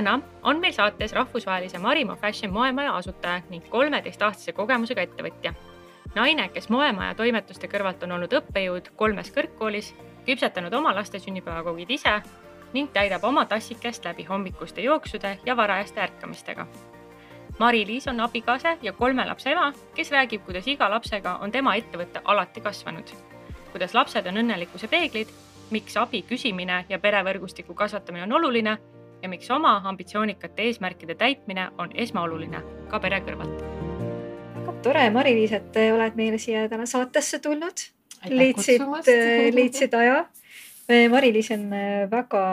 täna on meil saates rahvusvahelise Marimo Fashion moemaja asutaja ning kolmeteistaastase kogemusega ettevõtja. naine, kes moemaja toimetuste kõrvalt on olnud õppejõud kolmes kõrgkoolis, küpsetanud oma laste sünnipäevakogid ise ning täidab oma tassikest läbi hommikuste jooksude ja varajaste ärkamistega. Mari-Liis on abikaasa ja kolme lapse ema, kes räägib, kuidas iga lapsega on tema ettevõte alati kasvanud. kuidas lapsed on õnnelikkuse peeglid, miks abi küsimine ja perevõrgustiku kasvatamine on oluline ja miks oma ambitsioonikate eesmärkide täitmine on esmaoluline ka pere kõrvalt. tore, Mari-Liis, et oled meile siia täna saatesse tulnud. leidsid, leidsid aja. Mari-Liis on väga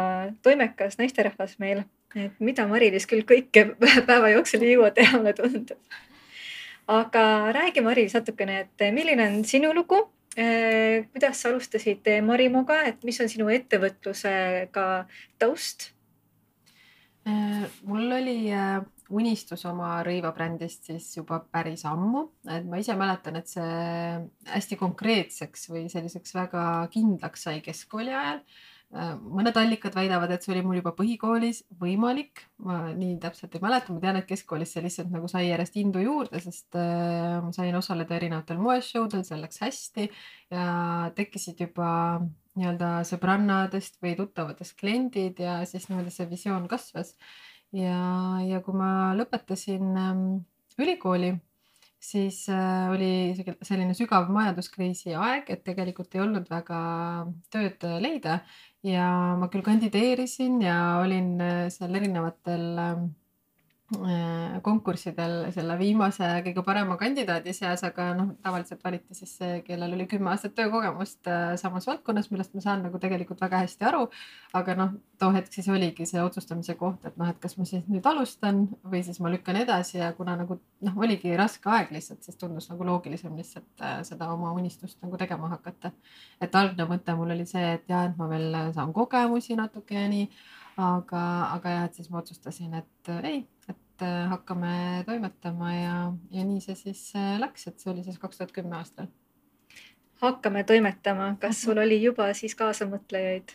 toimekas naisterahvas meil, et mida Mari-Liis küll kõike päeva jooksul ei jõua teha, mulle tundub. aga räägi, Mari-Liis, natukene, et milline on sinu lugu kuidas sa alustasid Marimoga, et mis on sinu ettevõtlusega taust? Mul oli äh, unistus oma rõivabrändist siis juba päris ammu, et ma ise mäletan, et see hästi konkreetseks või selliseks väga kindlaks sai keskkooli ajal. Äh, mõned allikad väidavad, et see oli mul juba põhikoolis võimalik, ma nii täpselt ei mäleta, ma tean, et keskkoolis see lihtsalt nagu sai järjest indu juurde, sest ma sain osaleda erinevatel moeshowdel, see läks hästi ja tekkisid juba nii-öelda sõbrannadest või tuttavatest kliendid ja siis niimoodi see visioon kasvas. ja, ja kui ma lõpetasin ähm, ülikooli, siis äh, oli selline sügav majanduskriisi aeg, et tegelikult ei olnud väga tööd leida ja ma küll kandideerisin ja olin äh, seal erinevatel ähm, Äh, konkurssidel selle viimase kõige parema kandidaadi seas, aga noh, tavaliselt valiti siis see, kellel oli kümme aastat töökogemust äh, samas valdkonnas, millest ma saan nagu tegelikult väga hästi aru. aga noh, too hetk siis oligi see otsustamise koht, et noh, et kas ma siis nüüd alustan või siis ma lükkan edasi ja kuna nagu noh, oligi raske aeg lihtsalt, siis tundus nagu loogilisem lihtsalt äh, seda oma unistust nagu tegema hakata. et algne mõte mul oli see, et jah, et ma veel saan kogemusi natuke ja nii aga, aga jah, et siis ma otsustasin, et äh, ei, et äh, hakkame toimetama ja, ja nii see siis äh, läks, et see oli siis kaks tuhat kümme aastal. hakkame toimetama, kas sul oli juba siis kaasamõtlejaid?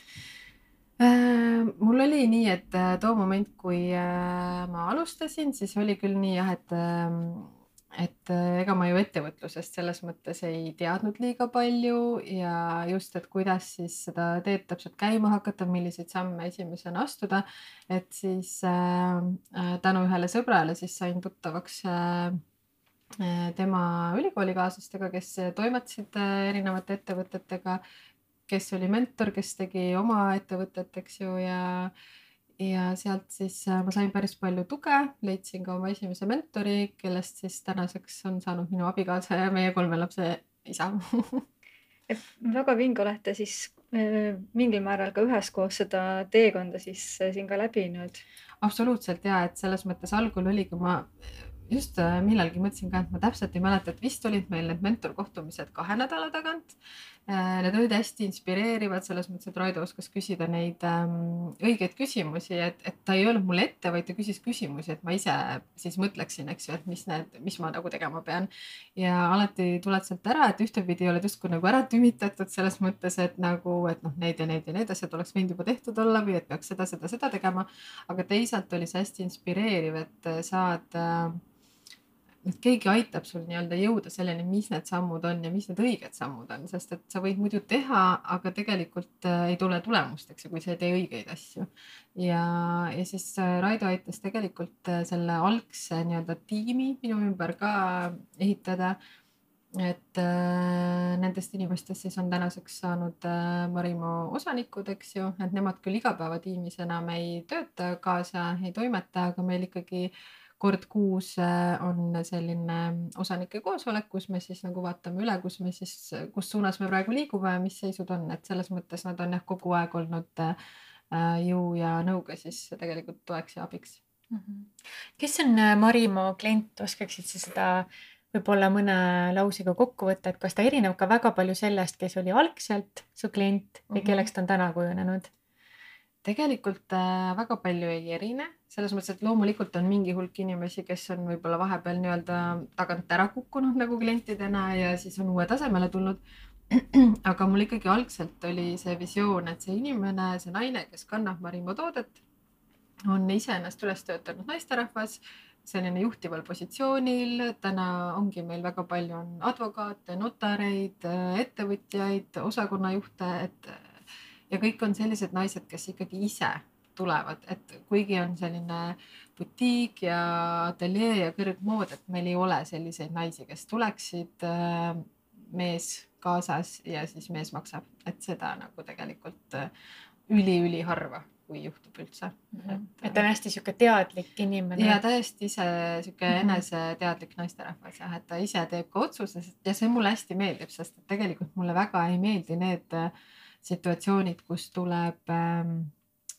mul oli nii, et too moment, kui ma alustasin, siis oli küll nii jah, et ähm, et äh, ega ma ju ettevõtlusest selles mõttes ei teadnud liiga palju ja just, et kuidas siis seda teed täpselt käima hakata, milliseid samme esimesena astuda. et siis äh, äh tänu ühele sõbrale siis sain tuttavaks äh, äh tema ülikoolikaaslastega, kes toimetasid erinevate ettevõtetega, kes oli mentor, kes tegi oma ettevõtet, eks ju, ja ja sealt siis äh, ma sain päris palju tuge, leidsin ka oma esimese mentori, kellest siis tänaseks on saanud minu abikaasa ja meie kolme lapse isa väga vinge olete siis äh, mingil määral ka üheskoos seda teekonda siis äh, siin ka läbinud. absoluutselt ja et selles mõttes algul oligi ma just millalgi mõtlesin ka, et ma täpselt ei mäleta, et vist olid meil need mentorkohtumised kahe nädala tagant need olid hästi inspireerivad selles mõttes, et Raido oskas küsida neid ähm, õigeid küsimusi, et, et ta ei öelnud mulle ette, vaid ta küsis küsimusi, et ma ise siis mõtleksin, eks ju, et mis need, mis ma nagu tegema pean. ja alati tuled sealt ära, et ühtepidi oled justkui nagu ära tümitatud selles mõttes, et nagu, et noh, need ja need ja need asjad oleks võinud juba tehtud olla või et peaks seda, seda, seda tegema. aga teisalt oli see hästi inspireeriv, et saad äh, et keegi aitab sul nii-öelda jõuda selleni, mis need sammud on ja mis need õiged sammud on, sest et sa võid muidu teha, aga tegelikult äh, ei tule tulemust, eks ju, kui sa ei tee õigeid asju. ja, ja siis äh, Raido aitas tegelikult äh, selle algse nii-öelda tiimi minu ümber ka ehitada. et äh, nendest inimestest siis on tänaseks saanud äh, Marimo osanikud, eks ju, et nemad küll igapäevatiimis enam ei tööta kaasa, ei toimeta, aga meil ikkagi äh, kord kuus äh, on selline osanike koosolek, kus me siis nagu vaatame üle, kus me siis, kus suunas me praegu liigume ja mis seisud on, et selles mõttes nad on jah kogu aeg olnud äh, jõu ja nõuga siis tegelikult toeks ja abiks mm. -hmm. kes on äh, Marimo klient, oskaksid sa seda võib-olla mõne lausega kokku võtta, et kas ta erineb ka väga palju sellest, kes oli algselt su klient või mhm. kelleks ta on täna kujunenud? Tegelikult äh, väga palju ei erine, selles mõttes, et loomulikult on mingi hulk inimesi, kes on võib-olla vahepeal nii-öelda tagant ära kukkunud nagu klientidena ja siis on uue tasemele tulnud. aga mul ikkagi algselt oli see visioon, et see inimene, see naine, kes kannab Marimo toodet, on iseennast üles töötanud naisterahvas selline juhtival positsioonil, täna ongi meil väga palju on advokaate, notareid, ettevõtjaid, osakonnajuhte, et ja kõik on sellised naised, kes ikkagi ise tulevad, et kuigi on selline butiik ja ateljee ja kõrgmood, et meil ei ole selliseid naisi, kes tuleksid äh, mees kaasas ja siis mees maksab, et seda nagu tegelikult üli-üliharva kui juhtub üldse mm. -hmm. et ta on hästi sihuke teadlik inimene. ja täiesti ise sihuke mm -hmm. eneseteadlik naisterahvas jah, et ta ise teeb ka otsuse ja see mulle hästi meeldib, sest et tegelikult mulle väga ei meeldi need äh, situatsioonid, kus tuleb ähm,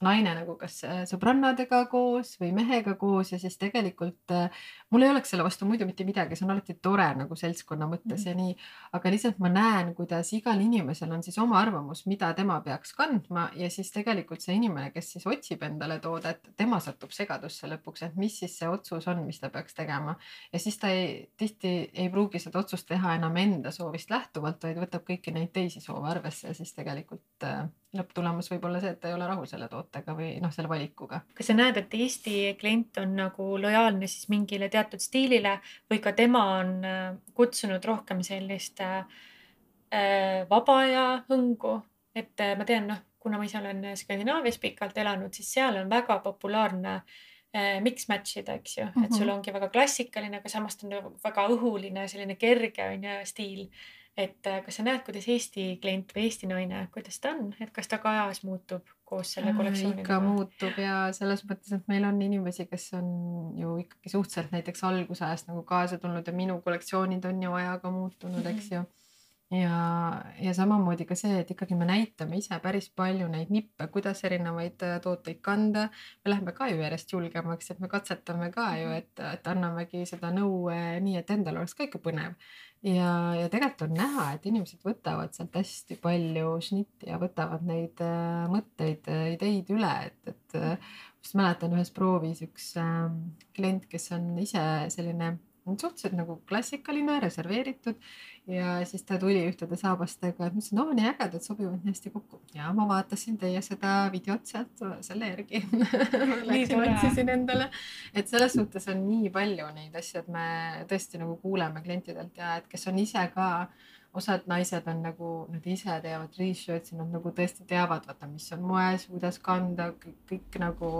naine nagu kas äh, sõbrannadega koos või mehega koos ja siis tegelikult äh, mul ei oleks selle vastu muidu mitte midagi, see on alati tore nagu seltskonna mõttes mm -hmm. ja nii. aga lihtsalt ma näen, kuidas igal inimesel on siis oma arvamus, mida tema peaks kandma ja siis tegelikult see inimene, kes siis otsib endale toodet, tema satub segadusse lõpuks, et mis siis see otsus on, mis ta peaks tegema. ja siis ta ei, tihti ei pruugi seda otsust teha enam enda soovist lähtuvalt, vaid võtab kõiki neid teisi soove arvesse ja siis tegelikult äh, lõpptulemus võib olla see, et ta ei ole rahul selle tootega või noh, selle valikuga. kas sa näed, et Eesti klient on nagu lojaalne siis mingile teatud stiilile või ka tema on äh, kutsunud rohkem sellist äh, äh, vaba aja hõngu, et äh, ma tean, noh, kuna ma ise olen Skandinaavias pikalt elanud, siis seal on väga populaarne äh, mix match ida, eks ju mm, -hmm. et sul mhm. ongi väga klassikaline, aga samas ta on nagu väga õhuline, selline kerge on ju stiil et äh, kas sa näed, kuidas Eesti klient või Eesti naine, kuidas ta on, et kas ta ka ajas muutub koos selle kollektsiooniga? ikka muutub ja selles mõttes, et meil on inimesi, kes on ju ikkagi suhteliselt näiteks algusajast nagu kaasa tulnud ja minu kollektsioonid on ju ajaga muutunud, eks ju ja, ja samamoodi ka see, et ikkagi me näitame ise päris palju neid nippe, kuidas erinevaid äh, tooteid kanda. me läheme ka ju järjest julgemaks, et me katsetame ka ju, et, et annamegi seda nõu äh, nii, et endal oleks ka ikka põnev ja, ja tegelikult on näha, et inimesed võtavad sealt hästi palju šnitti ja võtavad neid äh, mõtteid ideid üle, et, et äh, just mäletan ühes proovis üks äh, klient, kes on ise selline suhteliselt nagu klassikaline, reserveeritud. Ja siis ta tuli ühtede saabastega, et ma ütlesin, oo nii ägedad, sobivad nii hästi kokku. ja ma vaatasin teie seda videot sealt selle järgi. Läksin otsisin endale, et selles suhtes on nii palju neid asju, et me tõesti nagu kuuleme klientidelt ja et kes on ise ka osad naised on nagu, nad ise teevad research'i, nad nagu tõesti teavad, vaata, mis on moes, kuidas kanda, kõik, nagu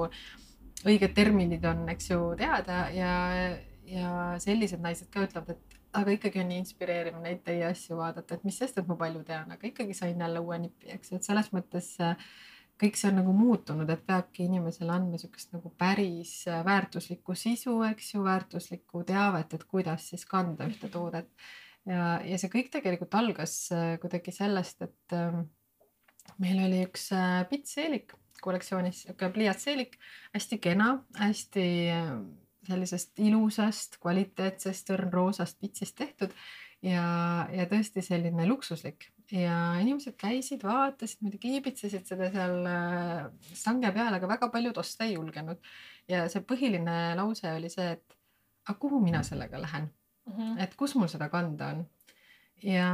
õiged terminid on, eks ju, teada. Ja, ja sellised naised ka ütlevad, et aga ikkagi on nii inspireeriv neid teie asju vaadata, et mis sest, et ma palju tean, aga ikkagi sain jälle uue nipi, eks ju, et selles mõttes äh, kõik see on nagu muutunud, et peabki inimesele andma niisugust nagu päris äh, väärtuslikku sisu, eks ju, väärtuslikku teavet, et kuidas siis kanda ühte toodet. ja, ja see kõik tegelikult algas äh, kuidagi sellest, et ähm, meil oli üks pitsseelik kollektsioonis, niisugune pliiatseelik, hästi kena, hästi sellisest ilusast, kvaliteetsest õrnroosast pitsist tehtud ja, ja tõesti selline luksuslik ja inimesed käisid, vaatasid, muidu kiibitsesid seda seal äh, sange peal, aga väga paljud osta ei julgenud. ja see põhiline lause oli see, et aga kuhu mina sellega lähen mm, -hmm. et kus mul seda kanda on ja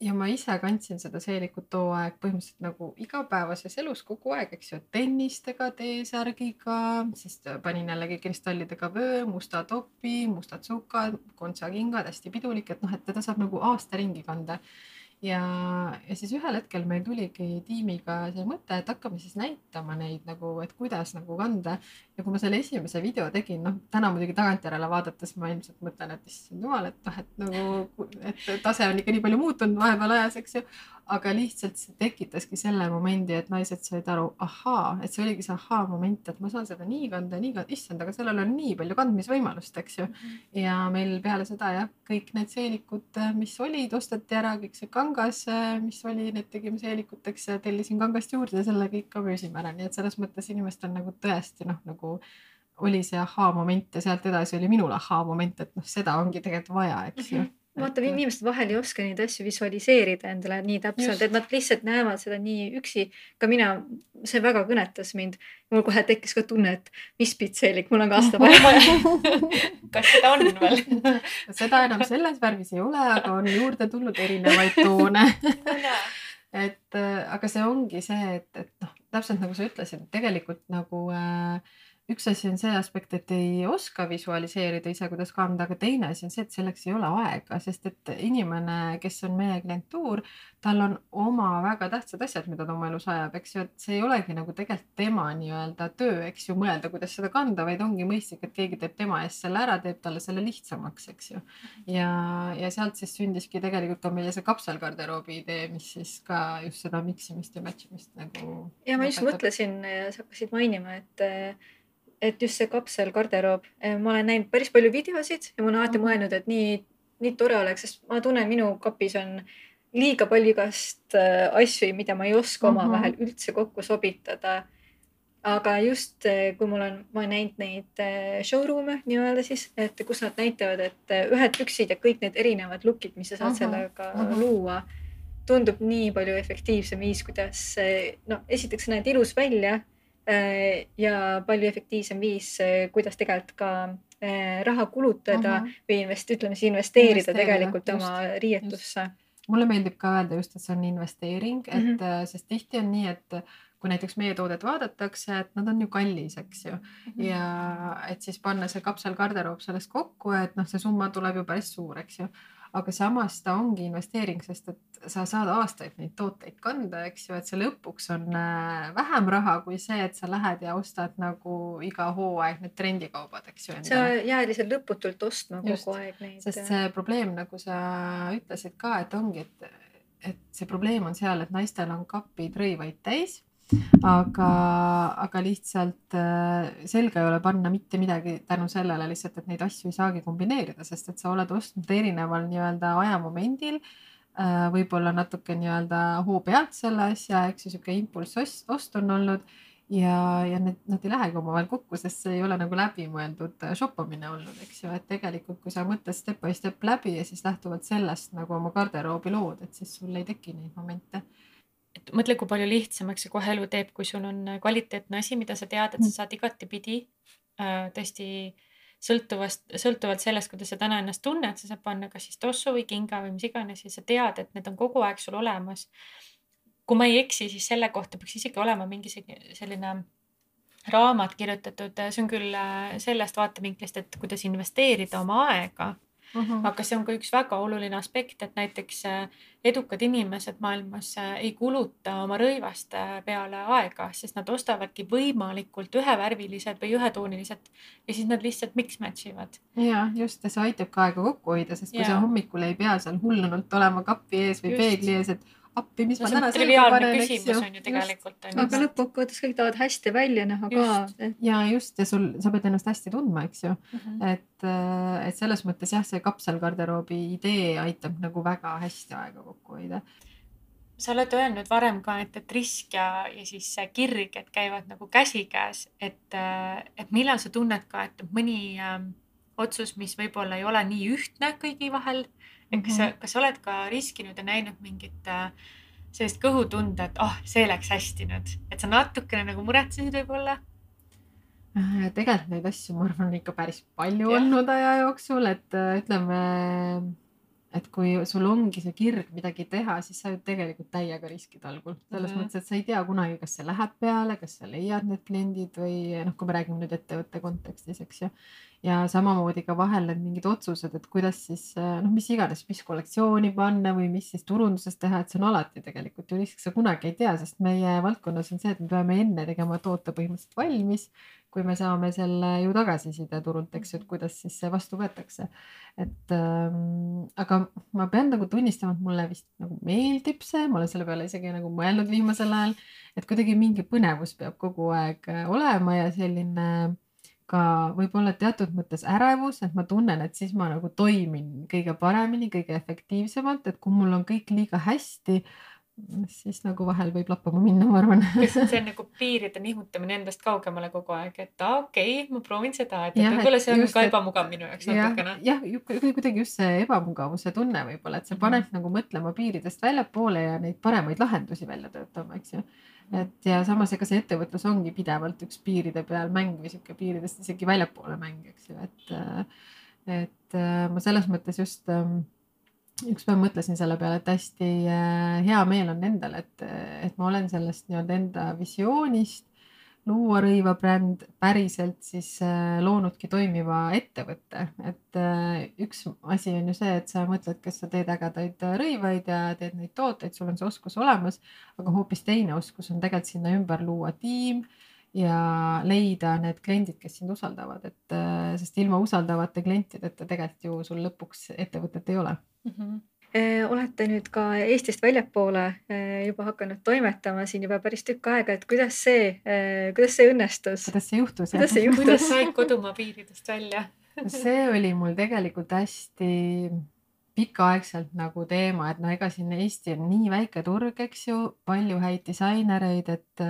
ja ma ise kandsin seda seelikut too aeg põhimõtteliselt nagu igapäevases elus kogu aeg, eks ju, tennistega, T-särgiga, siis panin jällegi kristallidega vöö, musta topi, mustad sukad, kontsakingad, hästi pidulik, et noh, et teda saab nagu aasta ringi kanda ja, ja siis ühel hetkel meil tuligi tiimiga see mõte, et hakkame siis näitama neid nagu, et kuidas nagu kanda. Ja kui ma selle esimese video tegin, noh täna muidugi tagantjärele vaadates ma ilmselt mõtlen, et issand jumal, et noh, et nagu, et tase on ikka nii palju muutunud vahepeal ajas, eks ju. Aga lihtsalt see tekitaski selle momendi, et naised said aru, ahaa, et see oligi see ahaa moment, et ma saan seda nii kanda, nii kanda, issand, aga sellel on nii palju kandmisvõimalust, eks ju. Ja meil peale seda jah, kõik need seelikud, mis olid, osteti ära, kõik see kangas, mis oli, need tegime seelikuteks ja tellisin kangast juurde ja selle kõik ka müüsime ära, nii et selles mõttes inimestel nagu tõesti noh, nagu oli see ahaa moment ja sealt edasi oli minul ahaa moment, et noh, seda ongi tegelikult vaja, eks ju. Mm -hmm vaata, inimesed vahel ei oska neid asju visualiseerida endale nii täpselt, et nad lihtsalt näevad seda nii üksi. ka mina, see väga kõnetas mind. mul kohe tekkis ka tunne, et mis pitseelik, mul on ka aasta vaja. Kas seda on veel? Seda enam selles värvis ei ole, aga on juurde tulnud erinevaid toone. Et äh, aga see ongi see, et, et noh, täpselt nagu sa ütlesid, tegelikult nagu äh, üks asi on see aspekt, et ei oska visualiseerida ise, kuidas kanda, aga teine asi on see, et selleks ei ole aega, sest et inimene, kes on meie klientuur, tal on oma väga tähtsad asjad, mida ta oma elus ajab, eks ju, et see ei olegi nagu tegelikult tema nii-öelda töö, eks ju, mõelda, kuidas seda kanda, vaid ongi mõistlik, et keegi teeb tema eest selle ära, teeb talle selle lihtsamaks, eks ju. ja, ja sealt siis sündiski tegelikult ka meie see kapselgarderoobi idee, mis siis ka just seda miksimist ja match imist nagu. ja ma just mõtlesin, sa hakkasid mainima, et et just see kapselgarderoob, eh, ma olen näinud päris palju videosid ja ma olen alati mõelnud, et nii, nii tore oleks, sest ma tunnen, minu kapis on liiga palju igast äh, asju, mida ma ei oska mm -hmm. omavahel üldse kokku sobitada. aga just äh, kui mul on, ma olen näinud neid showroom'e nii-öelda siis, et kus nad näitavad, et ühed püksid ja kõik need erinevad look'id, mis sa saad mm -hmm. sellega mm -hmm. luua, tundub nii palju efektiivsem viis, kuidas no esiteks näed ilus välja ja palju efektiivsem viis, äh, kuidas tegelikult ka äh, raha kulutada -huh. või invest-, ütleme siis investeerida, investeerida tegelikult just, oma riietusse. mulle meeldib ka öelda just, et see on investeering, et mm -hmm. sest tihti on nii, et kui näiteks meie toodet vaadatakse, et nad on ju kallis, eks ju mm. -hmm. ja et siis panna see kapselgarderoob sellest kokku, et noh, see summa tuleb ju päris suur, eks ju aga samas ta ongi investeering, sest et sa saad aastaid neid tooteid kanda, eks ju, et see lõpuks on äh, vähem raha kui see, et sa lähed ja ostad nagu iga hooaeg need trendikaubad, eks ju. sa jääd lihtsalt lõputult ostma Just, kogu aeg neid. sest see probleem, nagu sa ütlesid ka, et ongi, et, et see probleem on seal, et naistel on kapid rõivaid täis aga, aga lihtsalt äh, selga ei ole panna mitte midagi tänu sellele lihtsalt, et neid asju ei saagi kombineerida, sest et sa oled ostnud erineval nii-öelda ajamomendil äh, võib-olla natuke nii-öelda hoo pealt selle asja, eks ju, sihuke impulss ost on olnud ja, ja need, nad ei lähegi omavahel kokku, sest see ei ole nagu läbimõeldud äh, shoppamine olnud, eks ju, et tegelikult, kui sa mõtled step by step läbi ja siis lähtuvalt sellest nagu oma garderoobi lood, et siis sul ei teki neid momente et mõtle, kui palju lihtsamaks see kohe elu teeb, kui sul on kvaliteetne asi, mida sa tead, et sa mm. saad igatepidi äh, tõesti sõltuvast, sõltuvalt sellest, kuidas sa täna ennast tunned, sa saad panna kas siis tossu või kinga või mis iganes ja sa tead, et need on kogu aeg sul olemas. kui ma ei eksi, siis selle kohta peaks isegi olema mingi selline raamat kirjutatud, see on küll äh, sellest vaatevinklist, et kuidas investeerida oma aega Uh -huh. aga see on ka üks väga oluline aspekt, et näiteks äh, edukad inimesed maailmas äh, ei kuluta oma rõivaste peale aega, sest nad ostavadki võimalikult ühevärvilised või ühetoonilised ja siis nad lihtsalt mix match ivad. ja just ja see aitab ka aega kokku hoida, sest kui ja. sa hommikul ei pea seal hullunult olema kapi ees või just. peegli ees, et appi, mis no, ma täna selga panen, eks ju. on ju tegelikult. aga lõppkokkuvõttes kõik tahavad hästi välja näha ka. ja just ja sul, sa pead ennast hästi tundma, eks ju mm. -hmm. et, äh, et selles mõttes jah, see kapselgarderoobi idee aitab nagu väga hästi aega kokku hoida sa oled öelnud varem ka, et, et risk ja, ja siis see kirg, et käivad nagu käsikäes, et, äh, et millal sa tunned ka, et mõni äh, otsus, mis võib-olla ei ole nii ühtne kõigi vahel et kas sa, mhm. kas sa oled ka riskinud ja näinud mingit äh, sellist kõhutunde, et oh, see läks hästi nüüd, et sa natukene nagu muretsesid võib-olla? Äh, tegelikult neid asju, ma arvan, ikka päris palju ja. olnud aja jooksul, et äh, ütleme, et kui sul ongi see kirg midagi teha, siis sa ju tegelikult täiega riskid algul. selles mm -hmm. mõttes, et sa ei tea kunagi, kas see läheb peale, kas sa leiad need kliendid või noh, kui me räägime nüüd ettevõtte kontekstis, eks ju ja samamoodi ka vahel need mingid otsused, et kuidas siis noh, mis iganes, mis kollektsiooni panna või mis siis turunduses teha, et see on alati tegelikult ju risk, sa kunagi ei tea, sest meie valdkonnas on see, et me peame enne tegema toote põhimõtteliselt valmis, kui me saame selle ju tagasiside turult, eks ju, et kuidas siis see vastu võetakse. et ähm, aga ma pean nagu tunnistama, et mulle vist nagu meeldib see, ma olen selle peale isegi nagu mõelnud viimasel ajal, et kuidagi mingi põnevus peab kogu aeg olema ja selline ka võib-olla teatud mõttes ärevus, et ma tunnen, et siis ma nagu toimin kõige paremini, kõige efektiivsemalt, et kui mul on kõik liiga hästi, siis nagu vahel võib lappama minna, ma arvan. see on nagu piiride nihutamine endast kaugemale kogu aeg, et okei okay,, ma proovin seda, et võib-olla see on ka ebamugav minu jaoks natukene. jah, kuidagi just see ebamugavuse tunne võib-olla, et see paneb mm -hmm. nagu mõtlema piiridest väljapoole ja neid paremaid lahendusi välja töötama, eks ju et ja samas, ega see ettevõtlus ongi pidevalt üks piiride peal mäng või sihuke piiridest isegi väljapoole mäng, eks ju, et, et ma selles mõttes just ähm, üks päev mõtlesin selle peale, et hästi äh, hea meel on endal, et, et ma olen sellest nii-öelda enda visioonist luua rõivabränd päriselt siis äh, loonudki toimiva ettevõtte, et äh, üks asi on ju see, et sa mõtled, kas sa teed ägedaid rõivaid ja teed neid tooteid, sul on see oskus olemas, aga hoopis teine oskus on tegelikult sinna ümber luua tiim ja leida need kliendid, kes sind usaldavad, et sest ilma usaldavate klientideta tegelikult ju sul lõpuks ettevõtet ei ole mm. -hmm olete nüüd ka Eestist väljapoole juba hakanud toimetama siin juba päris tükk aega, et kuidas see, kuidas see õnnestus? kuidas see juhtus? kuidas see juhtus? kuidas said kodumaa piiridest välja see oli mul tegelikult hästi pikaaegselt nagu teema, et noh, ega siin Eesti on nii väike turg, eks ju, palju häid disainereid, et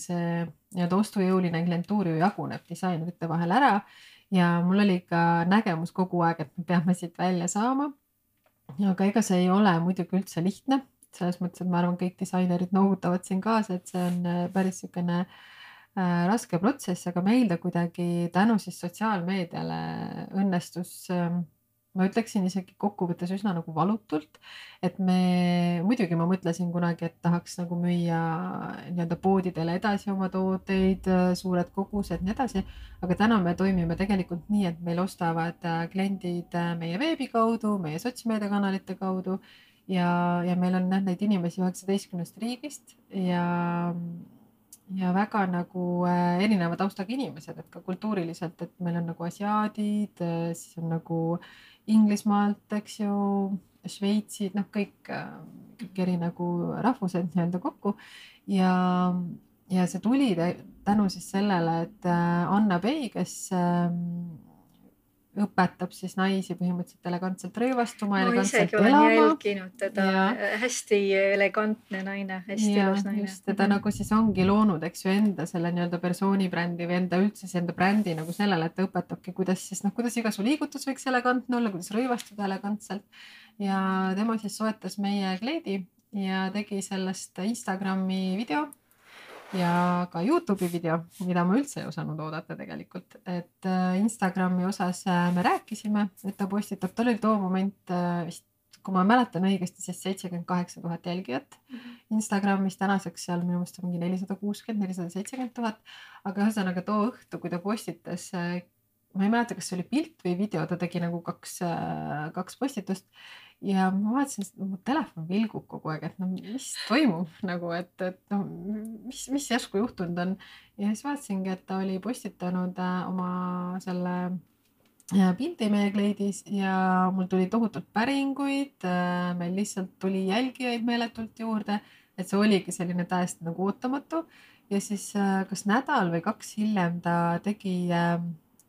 see nii-öelda ostujõuline klientuur ju jaguneb disainerite vahel ära. Ja mul oli ka nägemus kogu aeg, et me peame siit välja saama. aga ega see ei ole muidugi üldse lihtne, selles mõttes, et ma arvan, kõik disainerid noogutavad siin kaasa, et see on äh, päris niisugune äh, raske protsess, aga meil ta kuidagi tänu siis sotsiaalmeediale õnnestus äh, ma ütleksin isegi kokkuvõttes üsna nagu valutult, et me, muidugi ma mõtlesin kunagi, et tahaks nagu müüa nii-öelda poodidele edasi oma tooteid, suured kogused, nii edasi. aga täna me toimime tegelikult nii, et meil ostavad äh, kliendid äh, meie veebi kaudu, meie sotsmeediakanalite kaudu ja, ja meil on jah neid inimesi üheksateistkümnest riigist ja ja väga nagu äh, erineva taustaga inimesed, et ka kultuuriliselt, et meil on nagu asiaadid, siis on nagu Inglismaalt, eks ju, Šveitsid, noh, kõik, kõik eri nagu rahvused nii-öelda kokku. Ja, ja see tuli tänu siis sellele, et äh, Anna Pei, kes ähm, õpetab siis naisi põhimõtteliselt elegantselt rõivastuma. ma isegi olen elama. jälginud teda, hästi elegantne naine, hästi ja, ilus naine. just, ta nagu siis ongi loonud, eks ju, enda selle nii-öelda persooni brändi või enda üldse siis enda brändi nagu sellele, et ta õpetabki, kuidas siis noh, kuidas iga su liigutus võiks elegantne olla, kuidas rõivastuda elegantselt. ja tema siis soetas meie kleidi ja tegi sellest Instagrami video ja ka Youtube'i video, mida ma üldse ei osanud oodata tegelikult, et äh, Instagrami osas äh, me rääkisime, et ta postitab, tal oli too moment äh, vist, kui ma mäletan õigesti, siis seitsekümmend kaheksa tuhat jälgijat -hmm. Instagramis, tänaseks seal minu meelest on mingi nelisada kuuskümmend, nelisada seitsekümmend tuhat. aga ühesõnaga too õhtu, kui ta postitas, ma ei mäleta, kas see oli pilt või video, ta tegi nagu kaks, kaks postitust ja ma vaatasin, mu telefon vilgub kogu aeg, et no mis toimub nagu, et, et noh, mis, mis järsku juhtunud on. ja siis vaatasingi, et ta oli postitanud äh, oma selle äh, pildi meie kleidis ja mul tuli tohutult päringuid. Äh, meil lihtsalt tuli jälgijaid meeletult juurde, et see oligi selline täiesti nagu ootamatu. ja siis kas nädal või kaks hiljem ta tegi äh,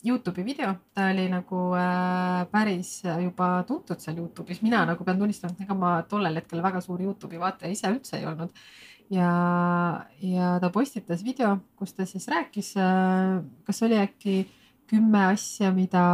Youtube'i video, ta oli nagu äh, päris juba tuntud seal Youtube'is, mina nagu pean tunnistama, et ega ma tollel hetkel väga suur Youtube'i vaataja ise üldse ei olnud. ja, ja ta postitas video, kus ta siis rääkis äh,, kas oli äkki kümme asja, mida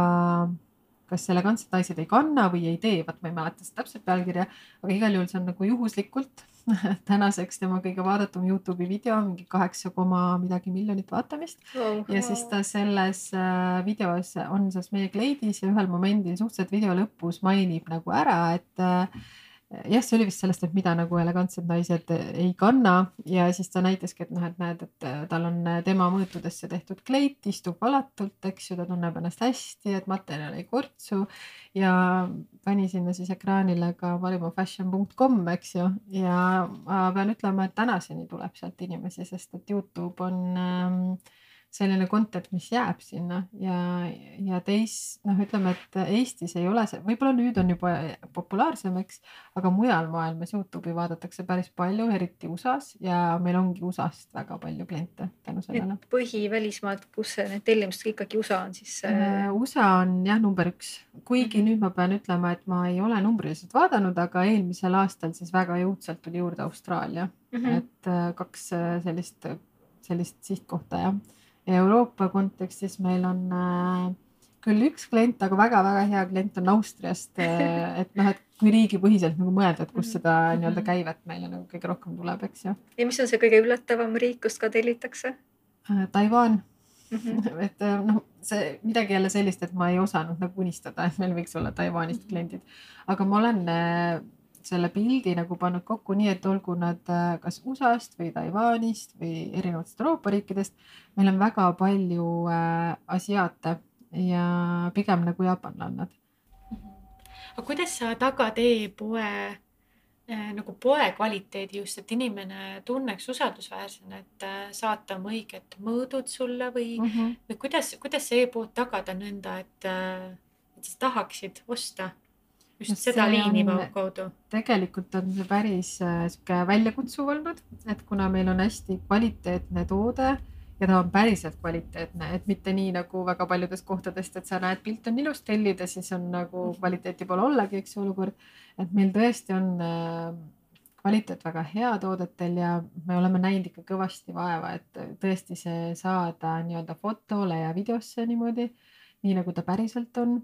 kas elegantsed naised ei kanna või ei tee, vot ma ei mäleta seda täpset pealkirja, aga igal juhul see on nagu juhuslikult tänaseks tema kõige vaadatum Youtube'i video, mingi kaheksa koma midagi miljonit vaatamist oh,. ja siis ta selles äh, videos on siis meie kleidis ja ühel momendil suhteliselt video lõpus mainib nagu ära, et äh, jah, see oli vist sellest, et mida nagu elegantsed naised ei kanna ja siis ta näitaski, et noh, et näed, et äh, tal on äh, tema mõõtudesse tehtud kleit, istub alatult, eks ju, ta tunneb ennast hästi, et materjal ei kortsu ja pani sinna siis ekraanile ka valimafashion.com, eks ju, ja ma pean ütlema, et tänaseni tuleb sealt inimesi, sest et Youtube on ähm, selline content, mis jääb sinna ja, ja teis-, noh, ütleme, et Eestis ei ole see, võib-olla nüüd on juba populaarsem, eks, aga mujal maailmas Youtube'i vaadatakse päris palju, eriti USA-s ja meil ongi USA-st väga palju kliente tänu sellele. põhivälismaalt, kus need tellimused ikkagi USA on siis äh...? USA on jah, number üks, kuigi mm -hmm. nüüd ma pean ütlema, et ma ei ole numbriliselt vaadanud, aga eelmisel aastal siis väga jõudsalt tuli juurde Austraalia mm, -hmm. et äh, kaks äh, sellist, sellist sihtkohta jah Euroopa kontekstis meil on äh, küll üks klient, aga väga-väga hea klient on Austriast äh,. et noh, et kui riigipõhiselt nagu mõelda, et kust mhm. seda nii-öelda käivet meile nagu kõige rohkem tuleb, eks ju. ja mis on see kõige üllatavam riik, kust ka tellitakse äh,? Taiwan mm. -hmm. et noh, see midagi jälle sellist, et ma ei osanud nagu unistada, et meil võiks olla Taiwanist kliendid, aga ma olen selle pildi nagu pannud kokku nii, et olgu nad äh, kas USA-st või Taiwanist või erinevatest Euroopa riikidest. meil on väga palju äh, asiaate ja pigem nagu jaapanlannad. aga kuidas sa tagad e-poe äh, nagu poe kvaliteedi just, et inimene tunneks usaldusväärsena, et äh, saata oma õiged mõõdud sulle või mm, -hmm. või kuidas, kuidas see e-pood tagada nõnda, et, äh, et sa tahaksid osta just no seda liini kaudu. tegelikult on see päris äh, sihuke väljakutsuv olnud, et kuna meil on hästi kvaliteetne toode ja ta on päriselt kvaliteetne, et mitte nii nagu väga paljudest kohtadest, et sa näed, pilt on ilus, tellid ja siis on nagu mhm. kvaliteeti pole ollagi, eks ju, olukord. et meil tõesti on äh, kvaliteet väga hea toodetel ja me oleme näinud ikka kõvasti vaeva, et tõesti see saada nii-öelda fotole ja videosse niimoodi, nii nagu ta päriselt on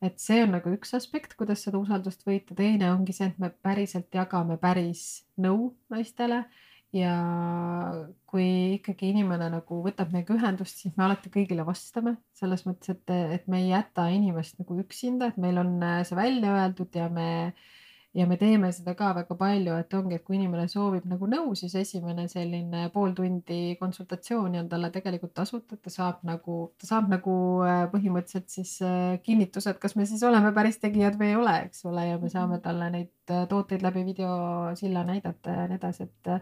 et see on nagu üks aspekt, kuidas seda usaldust võita, teine ongi see, et me päriselt jagame päris nõu naistele. Ja kui ikkagi inimene nagu võtab meiega ühendust, siis me alati kõigile vastame. Selles mõttes, et, et me ei jäta inimest nagu üksinda, et meil on see välja öeldud ja me ja me teeme seda ka väga palju, et ongi, et kui inimene soovib nagu nõu, siis esimene selline pool tundi konsultatsiooni on talle tegelikult tasuta, et ta saab nagu, ta saab nagu äh, põhimõtteliselt siis äh, kinnituse, et kas me siis oleme päris tegijad või ei ole, eks ole, ja me saame talle neid äh, tooteid läbi videosilla näidata ja nii edasi, et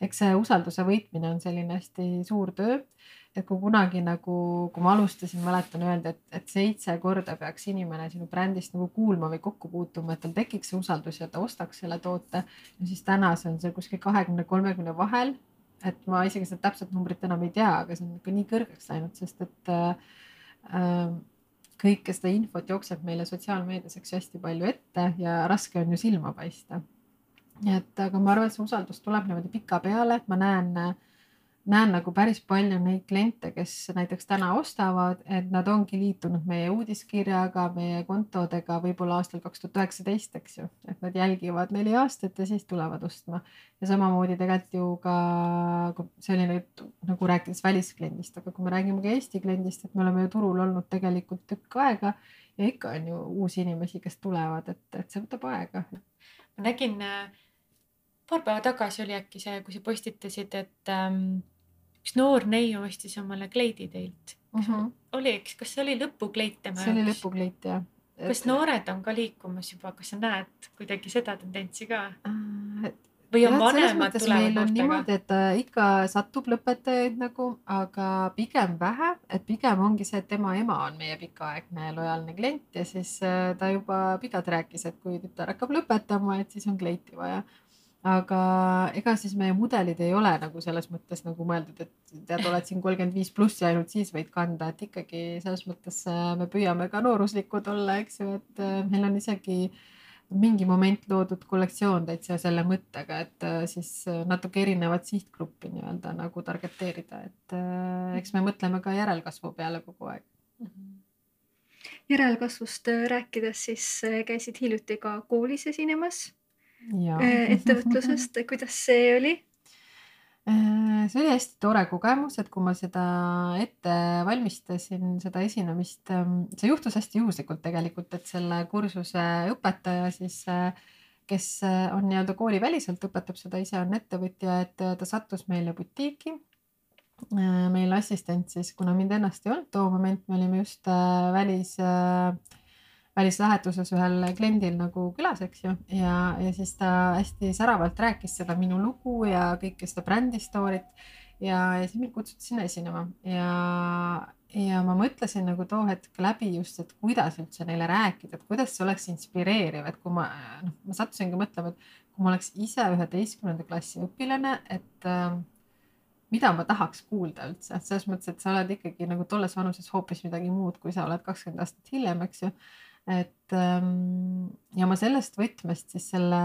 eks see usalduse võitmine on selline hästi suur töö. Et kui kunagi nagu, kui ma alustasin, mäletan öelda, et, et seitse korda peaks inimene sinu brändist nagu kuulma või kokku puutuma, et tal tekiks see usaldus ja ta ostaks selle toote. ja siis täna see on see kuskil kahekümne, kolmekümne vahel. et ma isegi seda täpset numbrit enam ei tea, aga see on ikka nii kõrgeks läinud, sest et äh, kõike seda infot jookseb meile sotsiaalmeedias, eks ju, hästi palju ette ja raske on ju silma paista nii et, aga ma arvan, et see usaldus tuleb niimoodi pikapeale, et ma näen, näen nagu päris palju neid kliente, kes näiteks täna ostavad, et nad ongi liitunud meie uudiskirjaga, meie kontodega võib-olla aastal kaks tuhat üheksateist, eks ju, et nad jälgivad neli aastat ja siis tulevad ostma. ja samamoodi tegelikult ju ka, see oli nüüd nagu rääkides väliskliendist, aga kui me räägime ka Eesti kliendist, et me oleme ju turul olnud tegelikult tükk aega ja ikka on ju uusi inimesi, kes tulevad, et, et see võtab aega. ma nägin äh paar päeva tagasi oli äkki see, kui sa postitasid, et ähm, üks noor neiu ostis omale kleidi teilt mm. -hmm. oli, eks, kas see oli lõpukleit tema jaoks? see oli lõpukleit jah. kas noored on ka liikumas juba, kas sa näed kuidagi seda tendentsi ka äh,? või on vanemad tulevad noortega? niimoodi, et äh, ikka satub lõpetajaid nagu, aga pigem vähe, et pigem ongi see, et tema ema on meie pikaaegne lojaalne klient ja siis äh, ta juba pikalt rääkis, et kui tütar hakkab lõpetama, et siis on kleiti vaja aga ega siis meie mudelid ei ole nagu selles mõttes nagu mõeldud, et tead, oled siin kolmkümmend viis pluss ja ainult siis võid kanda, et ikkagi selles mõttes äh, me püüame ka nooruslikud olla, eks ju, et äh, meil on isegi mingi moment loodud kollektsioon täitsa selle mõttega, et äh, siis natuke erinevat sihtgruppi nii-öelda nagu targeteerida, et eks me mõtleme ka järelkasvu peale kogu aeg mm. -hmm järelkasvust rääkides, siis käisid hiljuti ka koolis esinemas ettevõtlusest, kuidas see oli? Äh, see oli hästi tore kogemus, et kui ma seda ette valmistasin, seda esinemist, ähm, see juhtus hästi juhuslikult tegelikult, et selle kursuse õpetaja siis, äh, kes on nii-öelda kooliväliselt, õpetab seda ise, on ettevõtja, et ta sattus meile butiiki. meil assistent siis, kuna mind ennast ei olnud too moment, me olime just välis äh, välislähetuses ühel kliendil nagu külas, eks ju, ja, ja siis ta hästi säravalt rääkis seda minu lugu ja kõike seda brändi story't. Ja, ja siis mind kutsuti sinna esinema. Ja, ja ma mõtlesin nagu too hetk läbi just, et kuidas üldse neile rääkida, et kuidas see oleks inspireeriv, et kui ma noh, ma sattusingi mõtlema, et kui ma oleks ise üheteistkümnenda klassi õpilane, et äh, mida ma tahaks kuulda üldse, selles mõttes, et sa oled ikkagi nagu tolles vanuses hoopis midagi muud, kui sa oled kakskümmend aastat hiljem, eks ju et ähm, ja ma sellest võtmest siis selle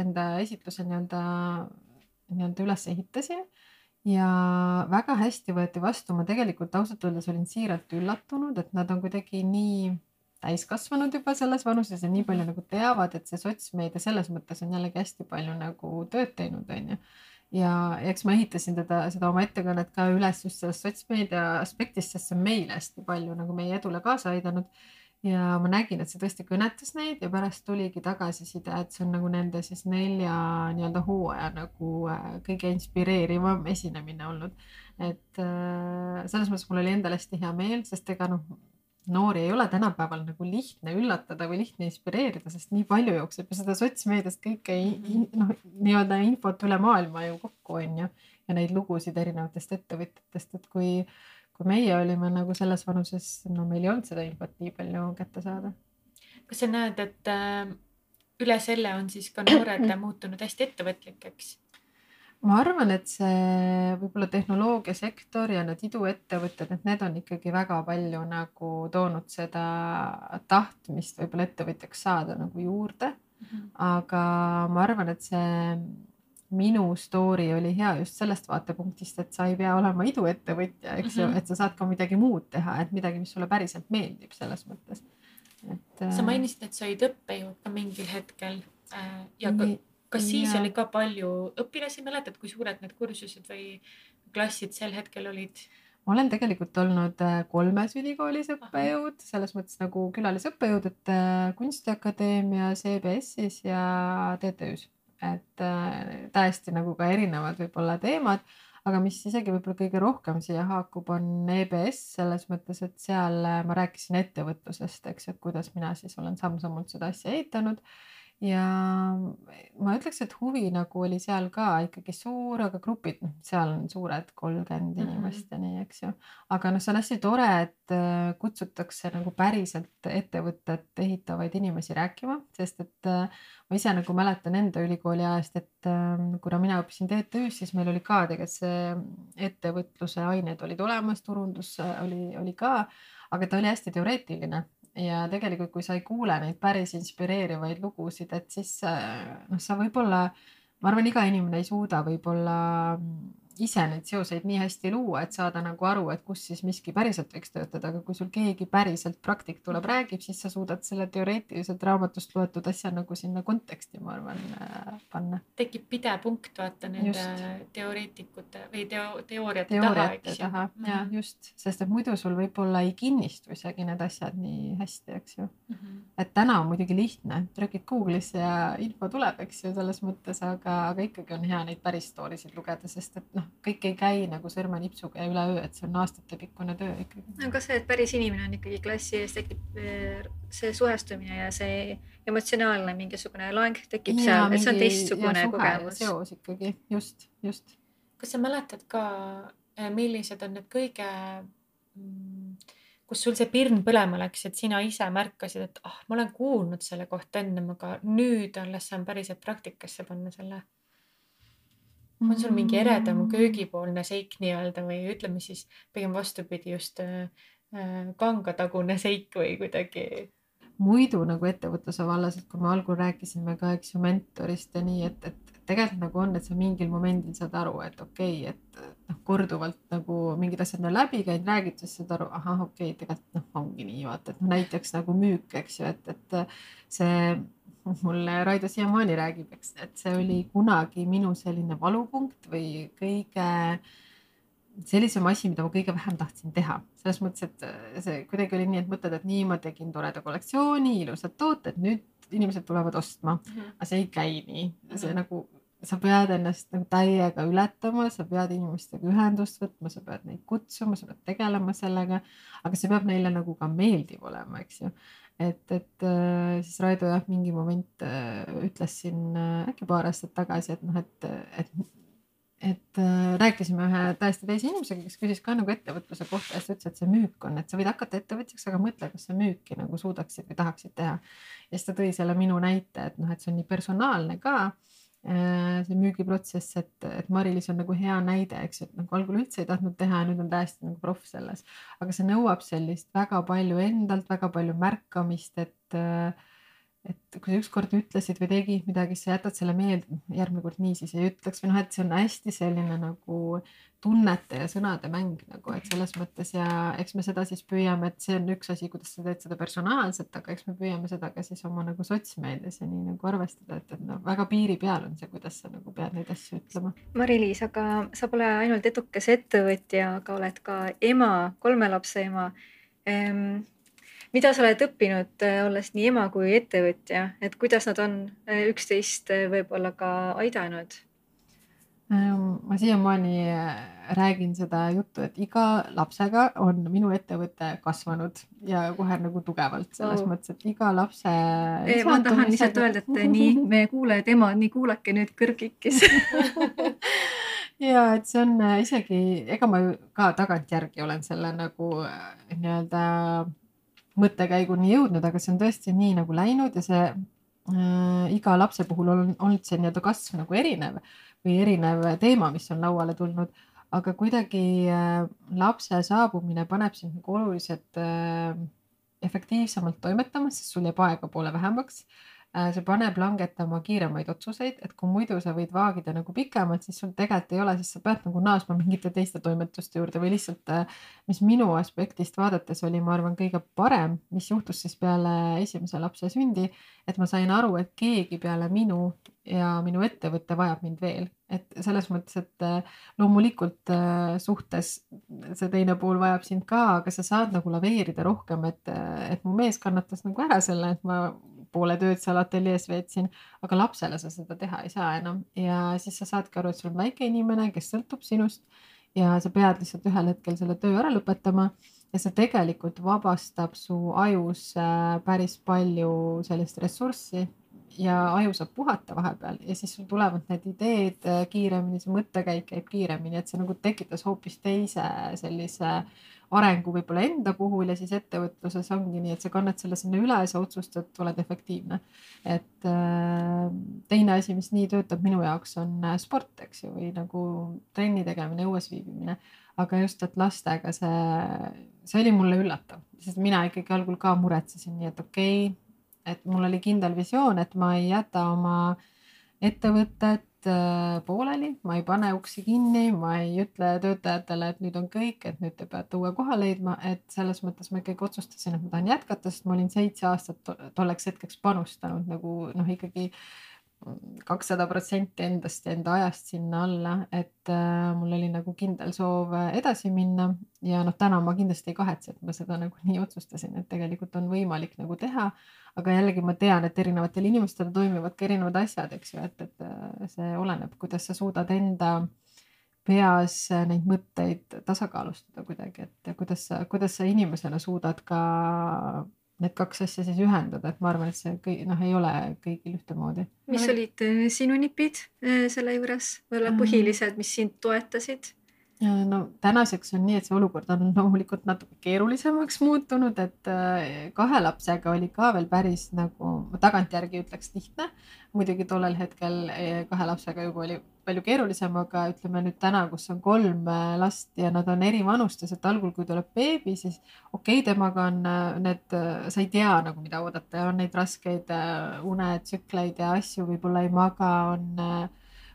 enda esitluse nii-öelda, nii-öelda üles ehitasin ja väga hästi võeti vastu, ma tegelikult ausalt öeldes olin siiralt üllatunud, et nad on kuidagi nii täiskasvanud juba selles vanuses ja nii palju nagu teavad, et see sotsmeedia selles mõttes on jällegi hästi palju nagu tööd teinud, onju. ja eks ma ehitasin teda, seda oma ettekannet ka üles just sellest sotsmeedia aspektist, sest see on meile hästi palju nagu meie edule kaasa aidanud. Ja ma nägin, et see tõesti kõnetas neid ja pärast tuligi tagasiside, et see on nagu nende siis nelja nii-öelda hooaja nagu äh, kõige inspireerivam esinemine olnud. et äh, selles mõttes mul oli endal hästi hea meel, sest ega noh noori ei ole tänapäeval nagu lihtne üllatada või lihtne inspireerida, sest nii palju jookseb ju seda sotsmeediast kõike noh, nii-öelda infot üle maailma ju kokku on ju ja neid lugusid erinevatest ettevõtjatest, et kui, kui meie olime nagu selles vanuses, no meil ei olnud seda infot nii palju kätte saada. kas sa näed, et äh, üle selle on siis ka noored muutunud hästi ettevõtlikeks? ma arvan, et see võib-olla tehnoloogiasektor ja need iduettevõtted, et need on ikkagi väga palju nagu toonud seda tahtmist võib-olla ettevõtjaks saada nagu juurde mm. -hmm. aga ma arvan, et see minu story oli hea just sellest vaatepunktist, et sa ei pea olema iduettevõtja, eks ju mm -hmm., et sa saad ka midagi muud teha, et midagi, mis sulle päriselt meeldib selles mõttes. et. sa mainisid, et sa olid õppejõud ka mingil hetkel äh, ja nii, kas siis ja. oli ka palju õpilasi, mäletad, kui suured need kursused või klassid sel hetkel olid? ma olen tegelikult olnud äh, kolmes ülikoolis õppejõud, selles mõttes nagu külalisõppejõud, et äh, Kunstiakadeemia, CBS-is ja TTÜ-s, et äh, täiesti nagu ka erinevad võib-olla teemad, aga mis isegi võib-olla kõige rohkem siia haakub, on EBS selles mõttes, et seal ma rääkisin ettevõtlusest, eks ju, et kuidas mina siis olen samm-sammult seda asja ehitanud ja ma ütleks, et huvi nagu oli seal ka ikkagi suur, aga grupid, noh, seal on suured kolmkümmend mm -hmm. inimest ja nii, eks ju. aga noh, see on hästi tore, et äh, kutsutakse nagu päriselt ettevõtet ehitavaid inimesi rääkima, sest et äh, ma ise nagu mäletan enda ülikooli ajast, et äh, kuna mina õppisin TTÜ-s, siis meil oli ka tegelikult see ettevõtluse ained olid olemas, turundus oli, oli ka, aga ta oli hästi teoreetiline ja tegelikult, kui sa ei kuule neid päris inspireerivaid lugusid, et siis noh, sa võib-olla, ma arvan, iga inimene ei suuda võib-olla ise neid seoseid nii hästi luua, et saada nagu aru, et kus siis miski päriselt võiks töötada, aga kui sul keegi päriselt praktik tuleb, räägib, siis sa suudad selle teoreetiliselt raamatust loetud asja nagu sinna konteksti, ma arvan, äh, panna. tekib pidepunkt, vaata nende just. teoreetikute või teo-, teooriate, teooriate taha, eks ju. taha mm -hmm. ja just, sest et muidu sul võib-olla ei kinnistu isegi need asjad nii hästi, eks ju mm. -hmm. et täna on muidugi lihtne, trükid Google'isse ja info tuleb, eks ju, selles mõttes, aga, aga ikkagi on hea neid päris story sid lugeda, sest et noh, kõik ei käi nagu sõrmenipsuga ja üleöö, et see on aastatepikkune töö ikkagi. aga see, et päris inimene on ikkagi klassi ees, tekib eh, see suhestumine ja see emotsionaalne mingisugune loeng tekib ja, seal, et see on teistsugune kogemus. seos ikkagi, just, just. kas sa mäletad ka, eh, millised on need kõige mm, kus sul see pirn põlema läks, et sina ise märkasid, et ah oh,, ma olen kuulnud selle kohta ennem, aga nüüd alles saan päriselt praktikasse panna selle on sul mingi eredam mm. köögipoolne seik nii-öelda või ütleme siis pigem vastupidi, just äh, äh, kangatagune seik või kuidagi? muidu nagu ettevõtluse vallas, et kui me algul rääkisime ka, eks ju, mentorist ja nii, et, et tegelikult nagu on, et sa mingil momendil saad aru, et okei okay,, et noh, korduvalt nagu mingid asjad on läbi käinud, räägid, siis saad aru, ahah, okei okay,, tegelikult noh, ongi nii, vaata, et noh, näiteks nagu müük, eks ju, et, et see mulle Raido siiamaani räägib, eks, et see oli kunagi minu selline valupunkt või kõige sellisem asi, mida ma kõige vähem tahtsin teha, selles mõttes, et see kuidagi oli nii, et mõtled, et nii ma tegin toreda kollektsiooni, ilusad tooted, nüüd inimesed tulevad ostma. Mm, -hmm. aga see ei käi nii, see mm -hmm. nagu sa pead ennast nagu täiega ületama, sa pead inimestega ühendust võtma, sa pead neid kutsuma, sa pead tegelema sellega, aga see peab neile nagu ka meeldiv olema, eks ju et, et äh, siis Raido jah, mingi moment äh, ütles siin äh, äkki paar aastat tagasi, et noh, et, et, et rääkisime ühe täiesti teise inimesega, kes küsis ka nagu ettevõtluse kohta ja siis ütles, et see müük on, et sa võid hakata ettevõtjaks, aga mõtle, kas sa müüki nagu suudaksid või tahaksid teha. ja siis ta tõi selle minu näite, et noh, et see on nii personaalne ka see müügiprotsess, et, et Mari-Liis on nagu hea näide, eks ju, et nagu algul üldse ei tahtnud teha ja nüüd on täiesti nagu proff selles. aga see nõuab sellist väga palju endalt, väga palju märkamist, et, et kui sa ükskord ütlesid või tegid midagi, siis sa jätad selle meelde, järgmine kord nii siis ei ütleks või noh, et see on hästi selline nagu tunnete ja sõnade mäng nagu, et selles mõttes ja eks me seda siis püüame, et see on üks asi, kuidas sa teed seda personaalselt, aga eks me püüame seda ka siis oma nagu sotsmeedias ja nii nagu arvestada, et, et noh, väga piiri peal on see, kuidas sa nagu pead neid asju ütlema. Mari-Liis, aga sa pole ainult edukas ettevõtja, aga oled ka ema, kolme lapse ema ehm, mida sa oled õppinud, äh, olles nii ema kui ettevõtja, et kuidas nad on äh, üksteist äh, võib-olla ka aidanud? Ähm, ma siiamaani räägin seda juttu, et iga lapsega on minu ettevõte kasvanud ja kohe nagu tugevalt selles oh. mõttes, et iga lapse. ma tahan lihtsalt öelda, et nii meie kuulajad, emad, nii kuulake nüüd kõrgikis ja et see on isegi, ega ma ka tagantjärgi olen selle nagu nii-öelda mõttekäiguni jõudnud, aga see on tõesti nii nagu läinud ja see äh, iga lapse puhul on olnud see nii-öelda kasv nagu erinev või erinev teema, mis on lauale tulnud. aga kuidagi äh, lapse saabumine paneb sind nagu oluliselt äh, efektiivsemalt toimetama, sest sul jääb aega poole vähemaks äh, see paneb langetama kiiremaid otsuseid, et kui muidu sa võid vaagida nagu pikemalt, siis sul tegelikult ei ole, siis sa pead nagu naasma mingite teiste toimetuste juurde või lihtsalt, äh, mis minu aspektist vaadates oli, ma arvan, kõige parem, mis juhtus siis peale esimese lapse sündi, et ma sain aru, et keegi peale minu ja minu ettevõte vajab mind veel, et selles mõttes, et äh, loomulikult suhtes see teine pool vajab sind ka, aga sa saad nagu laveerida rohkem, et, et mu mees kannatas nagu ära selle, et ma poole tööd seal ateljees veetsin, aga lapsele sa seda teha ei saa enam. Ja siis sa saadki aru, et sul on väike inimene, kes sõltub sinust ja sa pead lihtsalt ühel hetkel selle töö ära lõpetama ja see tegelikult vabastab su ajus äh, päris palju sellist ressurssi ja aju saab puhata vahepeal ja siis sul tulevad need ideed äh, kiiremini, see mõttekäik käib kiiremini, et see nagu tekitas hoopis teise sellise äh, arengu võib-olla enda puhul ja siis ettevõtluses ongi nii, et sa kannad selle sinna üle ja sa otsustad, oled efektiivne. et äh, teine asi, mis nii töötab minu jaoks, on äh, sport, eks ju, või nagu trenni tegemine, õues viibimine. aga just, et lastega see, see oli mulle üllatav, sest mina ikkagi algul ka muretsesin, nii et okei okay,, et mul oli kindel visioon, et ma ei jäta oma ettevõtet pooleli, ma ei pane uksi kinni, ma ei ütle töötajatele, et nüüd on kõik, et nüüd te peate uue koha leidma, et selles mõttes ma ikkagi otsustasin, et ma tahan jätkata, sest ma olin seitse aastat tolleks hetkeks panustanud nagu noh, ikkagi kakssada protsenti endast ja enda ajast sinna alla, et äh, mul oli nagu kindel soov äh, edasi minna ja noh, täna ma kindlasti ei kahetse, et ma seda nagu nii otsustasin, et tegelikult on võimalik nagu teha. aga jällegi ma tean, et erinevatel inimestel toimivad ka erinevad asjad, eks ju, et, et äh, see oleneb, kuidas sa suudad enda peas neid mõtteid tasakaalustada kuidagi, et kuidas sa, kuidas sa inimesena suudad ka need kaks asja siis ühendada, et ma arvan, et see kõik noh, ei ole kõigil ühtemoodi. mis olid äh, sinu nipid äh, selle juures, võib-olla ähm. põhilised, mis sind toetasid? no tänaseks on nii, et see olukord on loomulikult natuke keerulisemaks muutunud, et äh, kahe lapsega oli ka veel päris nagu, ma tagantjärgi ütleks lihtne. Muidugi tollel hetkel kahe lapsega juba oli palju keerulisem, aga ütleme nüüd täna, kus on kolm äh, last ja nad on eri vanustes, et algul, kui tuleb beebi, siis okei okay,, temaga on äh, need, sa ei tea nagu, mida oodata on neid raskeid unetsükleid ja asju, võib-olla ei maga, on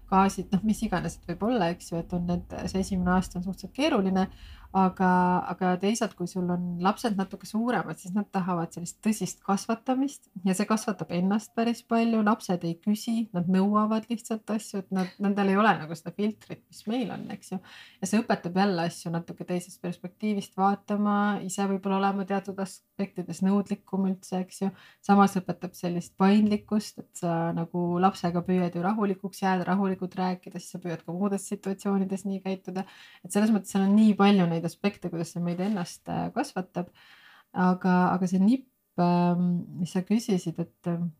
gaasid, noh, mis iganes, võib olla, eks ju, et on need, see esimene aasta on suhteliselt keeruline aga, aga teisalt, kui sul on lapsed natuke suuremad, siis nad tahavad sellist tõsist kasvatamist ja see kasvatab ennast päris palju, lapsed ei küsi, nad nõuavad lihtsalt asju, et nad, nendel ei ole nagu seda filtrit, mis meil on, eks ju. ja see õpetab jälle asju natuke teisest perspektiivist vaatama, ise võib-olla olema teatud aspektides nõudlikum üldse, eks ju. samas õpetab sellist paindlikkust, et sa nagu lapsega püüad ju rahulikuks jääda, rahulikult rääkida, siis sa püüad ka muudes situatsioonides nii käituda. et selles mõttes seal on nii palju neid neid aspekte, kuidas see meid ennast äh, kasvatab. aga, aga see nipp, ähm, mis sa küsisid, et ähm,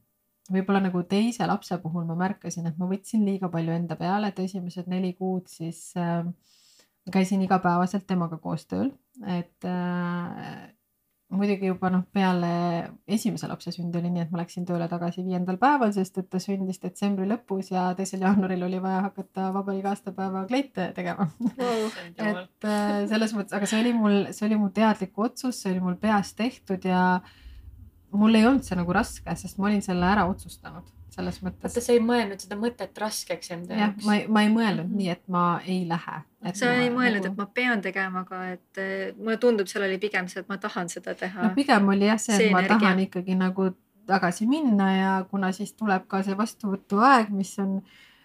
võib-olla nagu teise lapse puhul ma märkasin, et ma võtsin liiga palju enda peale, et esimesed neli kuud siis äh, käisin igapäevaselt temaga koos tööl, et äh, muidugi juba noh, peale esimese lapse sündi oli nii, et ma läksin tööle tagasi viiendal päeval, sest et ta sündis detsembri lõpus ja teisel jaanuaril oli vaja hakata vabariigi aastapäeva kleite tegema wow. et äh, selles mõttes, aga see oli mul, see oli mu teadlik otsus, see oli mul peas tehtud ja mul ei olnud see nagu raske, sest ma olin selle ära otsustanud selles mõttes. oota, sa ei mõelnud seda mõtet raskeks enda jaoks? ma ei, ma ei mõelnud mm -hmm. nii, et ma ei lähe. sa ma, ei mõelnud nagu..., et ma pean tegema, aga et eh, mulle tundub, seal oli pigem see, et ma tahan seda teha. no pigem oli jah see, et see ma energia. tahan ikkagi nagu tagasi minna ja kuna siis tuleb ka see vastuvõtuaeg, mis on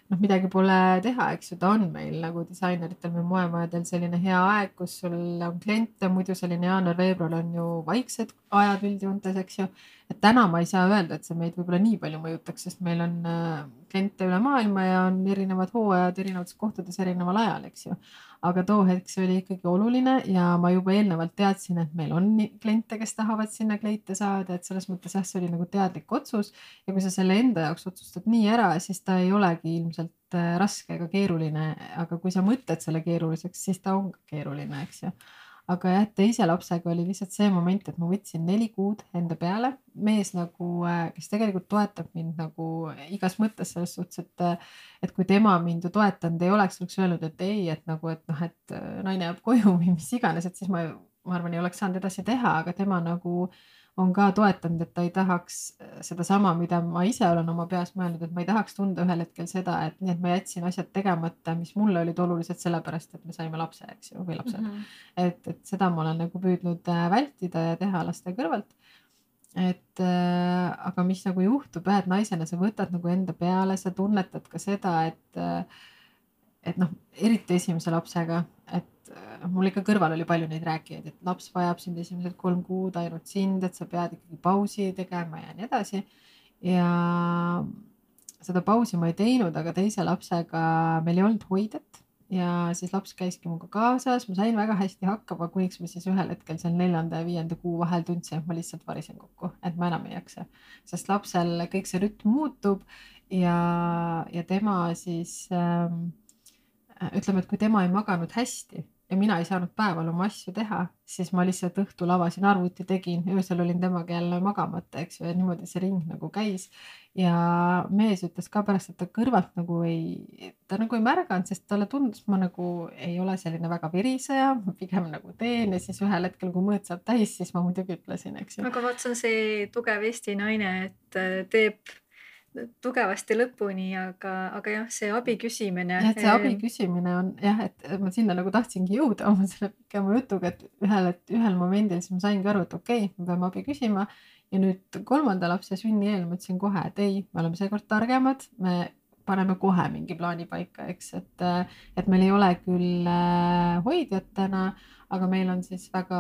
noh, midagi pole teha, eks ju, ta on meil nagu disaineritel või moemajadel selline hea aeg, kus sul on kliente, muidu selline jaanuar-veebruar on ju vaiksed ajad üldjoontes, eks ju. et täna ma ei saa öelda, et see meid võib-olla nii palju mõjutaks, sest meil on äh, kliente üle maailma ja on erinevad hooajad erinevates kohtades erineval ajal, eks ju aga too hetk see oli ikkagi oluline ja ma juba eelnevalt teadsin, et meil on kliente, kes tahavad sinna kleite saada, et selles mõttes jah, see oli nagu teadlik otsus. ja kui sa selle enda jaoks otsustad nii ära, siis ta ei olegi ilmselt äh, raske ega keeruline, aga kui sa mõtled selle keeruliseks, siis ta on keeruline, eks ju aga jah, teise lapsega oli lihtsalt see moment, et ma võtsin neli kuud enda peale, mees nagu, äh, kes tegelikult toetab mind nagu igas mõttes selles suhtes, et, äh, et kui tema mind ju toetanud ei oleks, oleks öelnud, et ei, et nagu, et noh, et äh, naine jääb koju või mis iganes, et siis ma, ma arvan, ei oleks saanud edasi teha, aga tema nagu on ka toetanud, et ta ei tahaks äh, sedasama, mida ma ise olen oma peas mõelnud, et ma ei tahaks tunda ühel hetkel seda, et nii, et ma jätsin asjad tegemata, mis mulle olid olulised sellepärast, et me saime lapse, eks ju, või lapsed mm. -hmm. et, et seda ma olen nagu püüdnud äh, vältida ja teha laste kõrvalt. et äh, aga mis nagu juhtub et naisena sa võtad nagu enda peale, sa tunnetad ka seda, et äh, et noh, eriti esimese lapsega, äh, mul ikka kõrval oli palju neid rääkijaid, et laps vajab sind esimesed kolm kuud ainult sind, et sa pead ikkagi pausi tegema ja nii edasi. ja seda pausi ma ei teinud, aga teise lapsega meil ei olnud hoidjat ja siis laps käiski minuga kaasas, ma sain väga hästi hakkama, kuniks ma siis ühel hetkel seal neljanda ja viienda kuu vahel tundsin, et ma lihtsalt varisen kokku, et ma enam ei jaksa, sest lapsel kõik see rütm muutub ja, ja tema siis ähm, ütleme, et kui tema ei maganud hästi ja mina ei saanud päeval oma asju teha, siis ma lihtsalt õhtul avasin arvuti, tegin, öösel olin temaga jälle magamata, eks ju, ja niimoodi see ring nagu käis. ja mees ütles ka pärast, et ta kõrvalt nagu ei, ta nagu ei märganud, sest talle tundus, ma nagu ei ole selline väga viriseja, pigem nagu teen ja siis ühel hetkel, kui mõõt saab täis, siis ma muidugi ütlesin, eks ju. aga vot see on see tugev Eesti naine, et teeb tugevasti lõpuni, aga, aga jah, see abi küsimine. jah, et see abi küsimine on jah, et ma sinna nagu tahtsingi jõuda oma selle pikema jutuga, et ühel, et ühel momendil siis ma saingi aru, et okei okay,, me peame abi küsima ja nüüd kolmanda lapse sünni eel ma ütlesin kohe, et ei, me oleme seekord targemad, me paneme kohe mingi plaani paika, eks, et, et meil ei ole küll äh, hoidjat täna aga meil on siis väga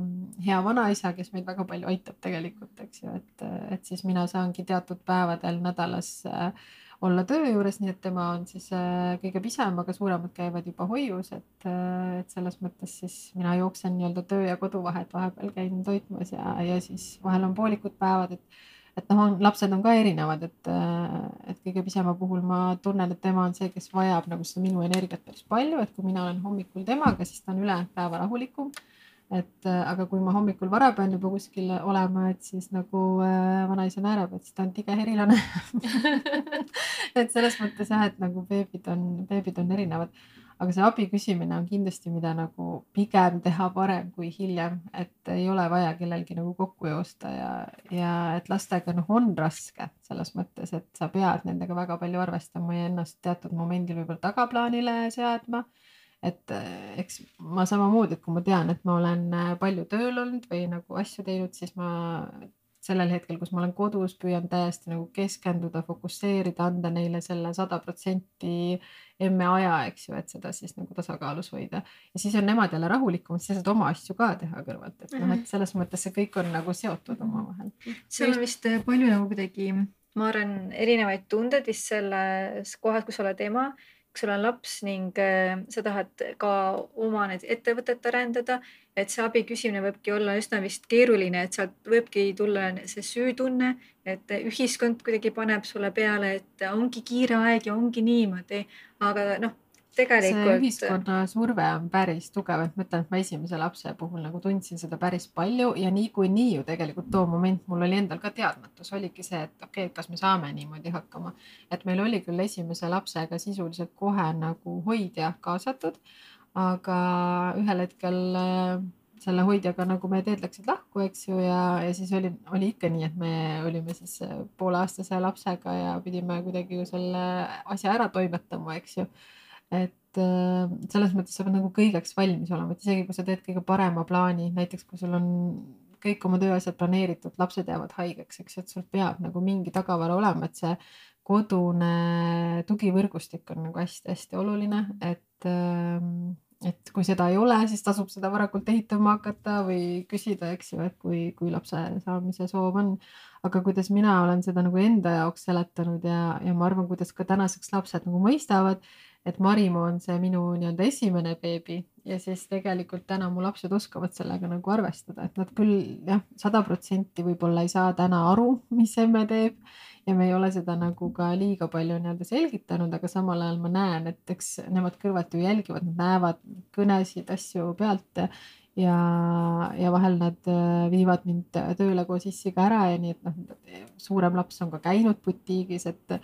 mm, hea vanaisa, kes meid väga palju aitab tegelikult, eks ju, et, et siis mina saangi teatud päevadel nädalas äh, olla töö juures, nii et tema on siis äh, kõige pisem, aga suuremad käivad juba hoius, et, äh, et selles mõttes siis mina jooksen nii-öelda töö ja kodu vahet, vahepeal käin toitmas ja, ja siis vahel on poolikud päevad, et et noh, lapsed on ka erinevad, et, äh, et kõige pisema puhul ma tunnen, et tema on see, kes vajab nagu seda minu energiat päris palju, et kui mina olen hommikul temaga, siis ta on üle päeva rahulikum. et äh, aga kui ma hommikul vara pean juba kuskil olema, et siis nagu äh, vanaisa naerab, et siis ta on tige herilane et selles mõttes jah, et nagu beebid on, beebid on erinevad aga see abi küsimine on kindlasti, mida nagu pigem teha varem kui hiljem, et ei ole vaja kellelgi nagu kokku joosta ja, ja et lastega noh, on raske selles mõttes, et sa pead nendega väga palju arvestama ja ennast teatud momendil võib-olla tagaplaanile seadma. Et eh, eks ma samamoodi, et kui ma tean, et ma olen eh, palju tööl olnud või nagu asju teinud, siis ma sellel hetkel, kus ma olen kodus, püüan täiesti nagu keskenduda, fokusseerida, anda neile selle sada protsenti emme aja, eks ju, et seda siis nagu tasakaalus hoida. ja siis on nemad jälle rahulikumad, siis saad oma asju ka teha kõrvalt, et noh, et mhm. selles mõttes see kõik on nagu seotud omavahel. seal on vist palju nagu kuidagi, ma arvan, erinevaid tundeid vist selles kohas, kus sa oled ema sul on laps ning äh, sa tahad ka oma need ettevõtet arendada, et see abi küsimine võibki olla üsna vist keeruline, et sealt võibki tulla see süütunne, et ühiskond kuidagi paneb sulle peale, et ongi kiire aeg ja ongi niimoodi, aga noh tegelikult. see ühiskonna surve on päris tugev, et ma ütlen, et ma esimese lapse puhul nagu tundsin seda päris palju ja niikuinii ju tegelikult too moment mul oli endal ka teadmatus, oligi see, et okei okay,, kas me saame niimoodi hakkama. et meil oli küll esimese lapsega sisuliselt kohe nagu hoidja kaasatud, aga ühel hetkel selle hoidjaga nagu meie teed läksid lahku, eks ju, ja, ja siis oli, oli ikka nii, et me olime siis pooleaastase lapsega ja pidime kuidagi ju selle asja ära toimetama, eks ju. Et äh, selles mõttes sa pead nagu kõigeks valmis olema, et isegi kui sa teed kõige parema plaani, näiteks kui sul on kõik oma tööasjad planeeritud, lapsed jäävad haigeks, eks et sul peab nagu mingi tagavara olema, et see kodune tugivõrgustik on nagu hästi-hästi oluline, et ähm, et kui seda ei ole, siis tasub seda varakult ehitama hakata või küsida, eks ju, et kui, kui lapse saamise soov on. aga kuidas mina olen seda nagu enda jaoks seletanud ja, ja ma arvan, kuidas ka tänaseks lapsed nagu mõistavad, et Marimo on see minu nii-öelda esimene beebi ja siis tegelikult täna mu lapsed oskavad sellega nagu arvestada, et nad küll jah, sada protsenti võib-olla ei saa täna aru, mis emme teeb ja me ei ole seda nagu ka liiga palju nii-öelda selgitanud, aga samal ajal ma näen, et eks nemad kõrvalt ju jälgivad, nad näevad kõnesid, asju pealt ja, ja vahel nad äh, viivad mind tööle koos issiga ära ja nii, et noh, suurem laps on ka käinud butiigis, et,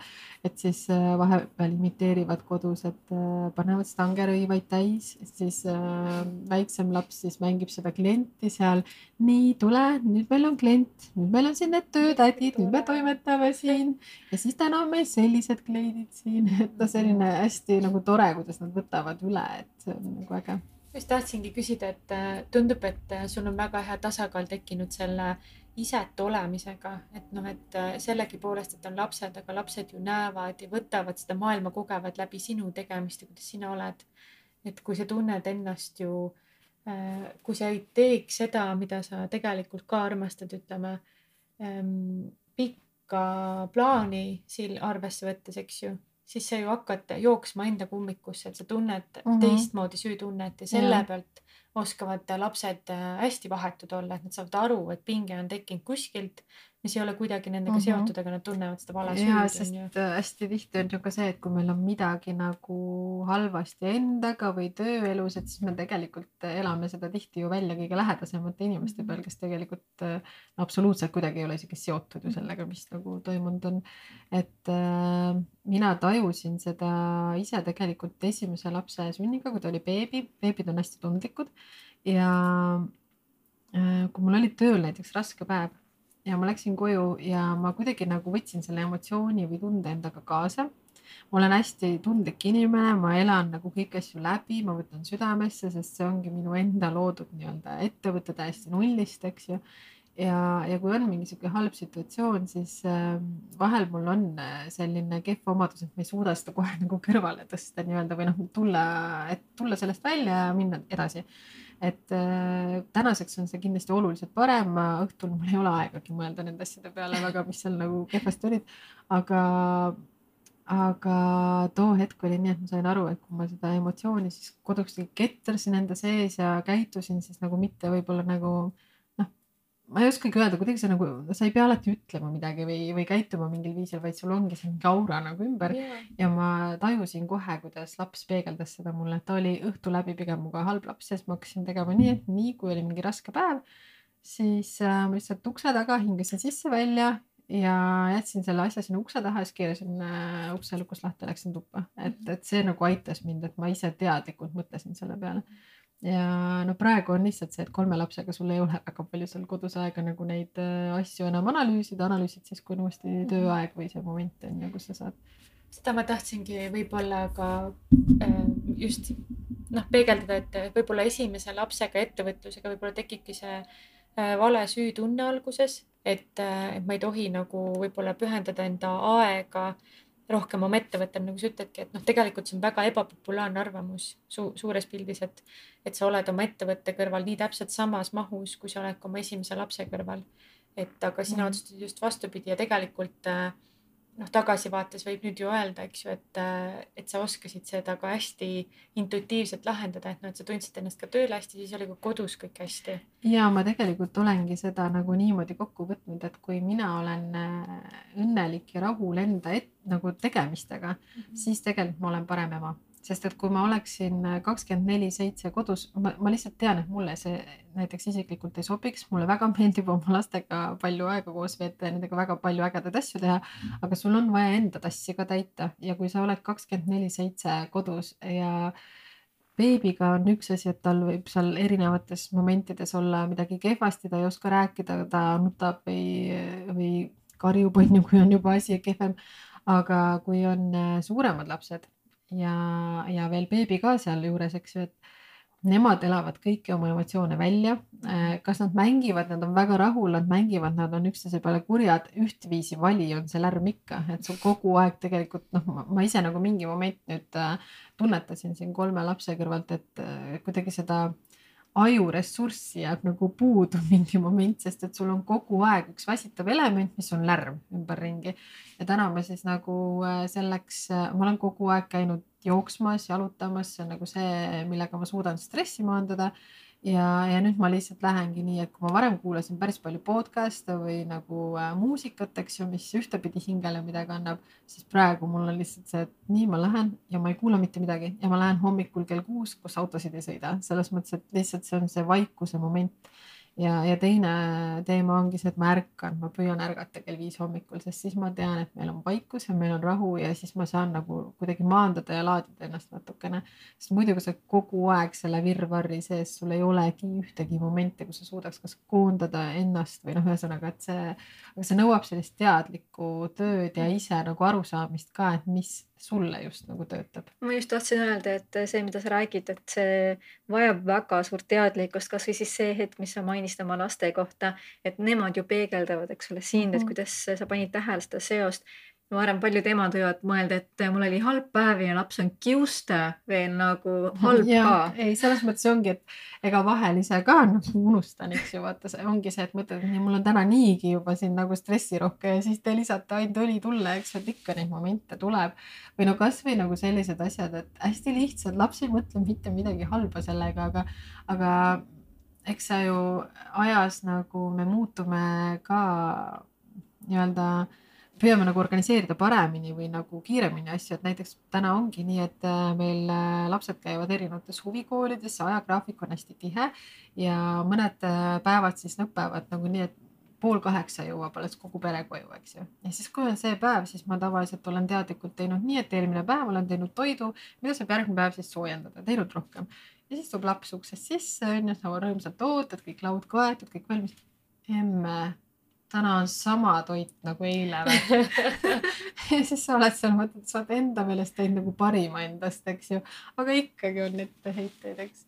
et siis äh, vahepeal imiteerivad kodus, et äh, panevad stangerõivaid täis, siis äh, väiksem laps siis mängib seda klienti seal. nii, tule, nüüd meil on klient, nüüd meil on siin need töötädid, nüüd me toimetame siin. Ja siis täna on meil sellised kleidid siin, et noh, selline hästi nagu tore, kuidas nad võtavad üle, et see on nagu äge just tahtsingi küsida, et äh, tundub, et äh, sul on väga hea tasakaal tekkinud selle iset olemisega, et noh, et äh, sellegipoolest, et on lapsed, aga lapsed ju näevad ja võtavad seda maailma, kogevad läbi sinu tegemist ja kuidas sina oled. et kui sa tunned ennast ju, kui sa ei teeks seda, mida sa tegelikult ka armastad, ütleme ähm, pikka plaani siin arvesse võttes, eks ju siis sa ju hakkad jooksma enda kummikusse, et sa tunned mm -hmm. teistmoodi süütunnet ja selle ja. pealt oskavad lapsed äh, hästi vahetud olla, et nad saavad aru, et pinge on tekkinud kuskilt mis ei ole kuidagi nendega mm -hmm. seotud, aga nad tunnevad seda vale süüd. jaa, sest. Äh, hästi tihti on ju ka see, et kui meil on midagi nagu halvasti endaga või tööelus, et siis me tegelikult elame seda tihti ju välja kõige lähedasemate inimeste mhm. peal, kes tegelikult no, äh, absoluutselt kuidagi ei ole isegi seotud ju mhm. sellega, mis nagu toimunud on. et äh, mina tajusin seda ise tegelikult esimese lapse sünniga, kui ta oli beebi, beebid on hästi tundlikud ja äh, kui mul oli tööl näiteks raske päev ja ma läksin koju ja ma kuidagi nagu võtsin selle emotsiooni või tunde endaga kaasa. ma olen hästi tundlik inimene, ma elan nagu kõiki asju läbi, ma võtan südamesse, sest see ongi minu enda loodud nii-öelda ettevõte täiesti nullist, eks ju. ja, ja kui on mingi sihuke halb situatsioon, siis äh, vahel mul on äh, selline kehv omadus, et ma ei suuda seda kohe nagu kõrvale tõsta nii-öelda või noh, tulla, et tulla sellest välja ja minna edasi et äh, tänaseks on see kindlasti oluliselt parem, õhtul mul ei ole aegagi mõelda nende asjade peale väga, mis seal nagu kehvasti olid, aga, aga too hetk oli nii, et ma sain aru, et kui ma seda emotsiooni siis kodus ketrasin enda sees ja käitusin siis nagu mitte võib-olla nagu ma ei oskagi öelda, kuidagi see nagu, sa ei pea alati ütlema midagi või, või käituma mingil viisil, vaid sul ongi see mingi aura nagu ümber. Yeah. ja ma tajusin kohe, kuidas laps peegeldas seda mulle, ta oli õhtu läbi pigem minuga halb laps ja siis ma hakkasin tegema nii, et nii kui oli mingi raske päev, siis äh, ma lihtsalt ukse taga hingasin sisse-välja ja jätsin selle asja sinna ukse taha, siis keerasin äh, ukse lukus lahti, läksin tuppa, et, et see nagu aitas mind, et ma ise teadlikult mõtlesin selle peale ja no praegu on lihtsalt see, et kolme lapsega sul ei ole väga palju seal kodus aega nagu neid äh, asju enam analüüsida, analüüsid siis, kui on uuesti mhm. tööaeg või see moment on ju, kus sa saad. seda ma tahtsingi võib-olla ka äh, just noh, peegeldada, et võib-olla esimese lapsega ettevõtlusega võib-olla tekibki see äh, vale süütunne alguses, et, et ma ei tohi nagu võib-olla pühendada enda aega rohkem oma ettevõttel, nagu sa ütledki, et noh, tegelikult see on väga ebapopulaarne arvamus su suures pildis, et, et sa oled oma ettevõtte kõrval nii täpselt samas mahus, kui sa oled ka oma esimese lapse kõrval. et aga sina mm. otsustasid just vastupidi ja tegelikult äh, noh, tagasivaates võib nüüd ju öelda, eks ju, et, et sa oskasid seda ka hästi intuitiivselt lahendada, et noh, et sa tundsid ennast ka tööl hästi, siis oli ka kodus kõik hästi. ja ma tegelikult olengi seda nagu niimoodi kokku võtnud, et kui mina olen äh, õnnelik ja rahul enda et, nagu tegemistega mm, -hmm. siis tegelikult ma olen parem ema sest et kui ma oleksin kakskümmend neli seitse kodus, ma, ma lihtsalt tean, et mulle see näiteks isiklikult ei sobiks, mulle väga meeldib oma lastega palju aega koos veeta ja nendega väga palju ägedaid asju teha. aga sul on vaja enda tassi ka täita ja kui sa oled kakskümmend neli seitse kodus ja beebiga on üks asi, et tal võib seal erinevates momentides olla midagi kehvasti, ta ei oska rääkida, ta nutab või, või karjub, on ju, kui on juba asi kehvem. aga kui on äh, suuremad lapsed ja, ja veel beebi ka sealjuures, eks ju, et nemad elavad kõiki oma emotsioone välja. Äh, kas nad mängivad, nad on väga rahul, nad mängivad, nad on üksteise peale kurjad, ühtviisi vali on see lärm ikka, et sul kogu aeg tegelikult noh, ma ise nagu mingi moment nüüd äh, tunnetasin siin kolme lapse kõrvalt, et äh, kuidagi seda ajuressurssi jääb nagu puudu mingi moment, sest et sul on kogu aeg üks väsitav element, mis on lärm ümberringi. ja täna ma siis nagu selleks, ma olen kogu aeg käinud jooksmas, jalutamas, see on nagu see, millega ma suudan stressi maandada. Ja, ja nüüd ma lihtsalt lähengi nii, et kui ma varem kuulasin päris palju podcast'e või nagu äh, muusikat, eks ju, mis ühtepidi hingele midagi annab, siis praegu mul on lihtsalt see, et nii ma lähen ja ma ei kuula mitte midagi ja ma lähen hommikul kell kuus, kus autosid ei sõida, selles mõttes, et lihtsalt see on see vaikuse moment ja, ja teine teema ongi see, et ma ärkan, ma püüan ärgata kell viis hommikul, sest siis ma tean, et meil on vaikus ja meil on rahu ja siis ma saan nagu kuidagi maandada ja laadida ennast natukene. sest muidu, kui sa kogu aeg selle virvarri sees, sul ei olegi ühtegi momenti, kus sa suudaks kas koondada ennast või noh, ühesõnaga, et see, aga see nõuab sellist teadlikku tööd ja ise nagu arusaamist ka, et mis sulle just nagu töötab? ma just tahtsin öelda, et see, mida sa räägid, et see vajab väga suurt teadlikkust, kasvõi siis see hetk, mis sa mainisid oma laste kohta, et nemad ju peegeldavad, eks ole, sind mm, -hmm. et mhm. kuidas sa panid tähele seda seost ma arvan, paljud emad võivad mõelda, et mul oli halb päev ja laps on kiuste veel nagu halb ja, ka. ei, selles mõttes ongi, et ega vahel ise ka nagu unustan, eks ju, vaata see ongi see, et mõtled, et mul on täna niigi juba siin nagu stressirohke ja siis te lisate ainult õli tulle, eks, et ikka neid momente tuleb. või no kasvõi nagu sellised asjad, et hästi lihtsad, laps ei mõtle mitte midagi halba sellega, aga, aga eks sa ju ajas nagu me muutume ka nii-öelda äh, püüame nagu organiseerida paremini või nagu kiiremini asju, et näiteks täna ongi nii, et äh, meil äh, lapsed käivad erinevates huvikoolides, ajagraafik on hästi tihe ja mõned äh, päevad siis lõpevad nagu nii, et pool kaheksa jõuab alles kogu pere koju, eks ju. ja siis, kui on see päev, siis ma tavaliselt olen teadlikult teinud nii, et eelmine päev olen teinud toidu, mida saab järgmine päev siis soojendada, teinud rohkem. ja siis tuleb laps uksest sisse, onju, sa rõõmsalt ootad, kõik laud kaetud, kõik valmis. emme täna on sama toit nagu eile või? Ja siis sa oled seal, mõtled, sa oled enda meelest teinud nagu parima endast, eks ju, aga ikkagi on etteheiteid, eks.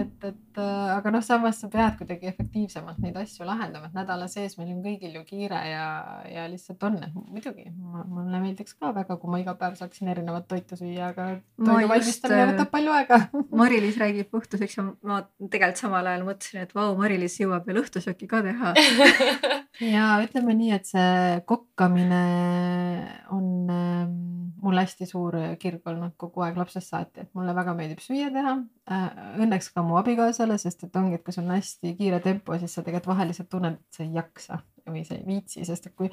et, et äh, aga noh, samas sa pead kuidagi efektiivsemalt neid asju lahendama, et nädala sees meil on kõigil ju kiire ja, ja lihtsalt on, et muidugi mulle meeldiks ka väga, kui ma iga päev saaksin erinevat toitu süüa, aga toidu valmistamine äh, võtab palju aega. Mari-Liis räägib õhtuseks ja ma tegelikult samal ajal mõtlesin, et vau, Mari-Liis jõuab veel õhtusööki ka teha ja ütleme nii, et see kokkamine on ähm, mul hästi suur kirg olnud kogu aeg lapsest saati, et mulle väga meeldib süüa teha. Äh, õnneks ka mu abikaasale, sest et ongi, et kui sul on hästi kiire tempo, siis sa tegelikult vahel lihtsalt tunned, et sa ei jaksa või sa ei viitsi, sest et kui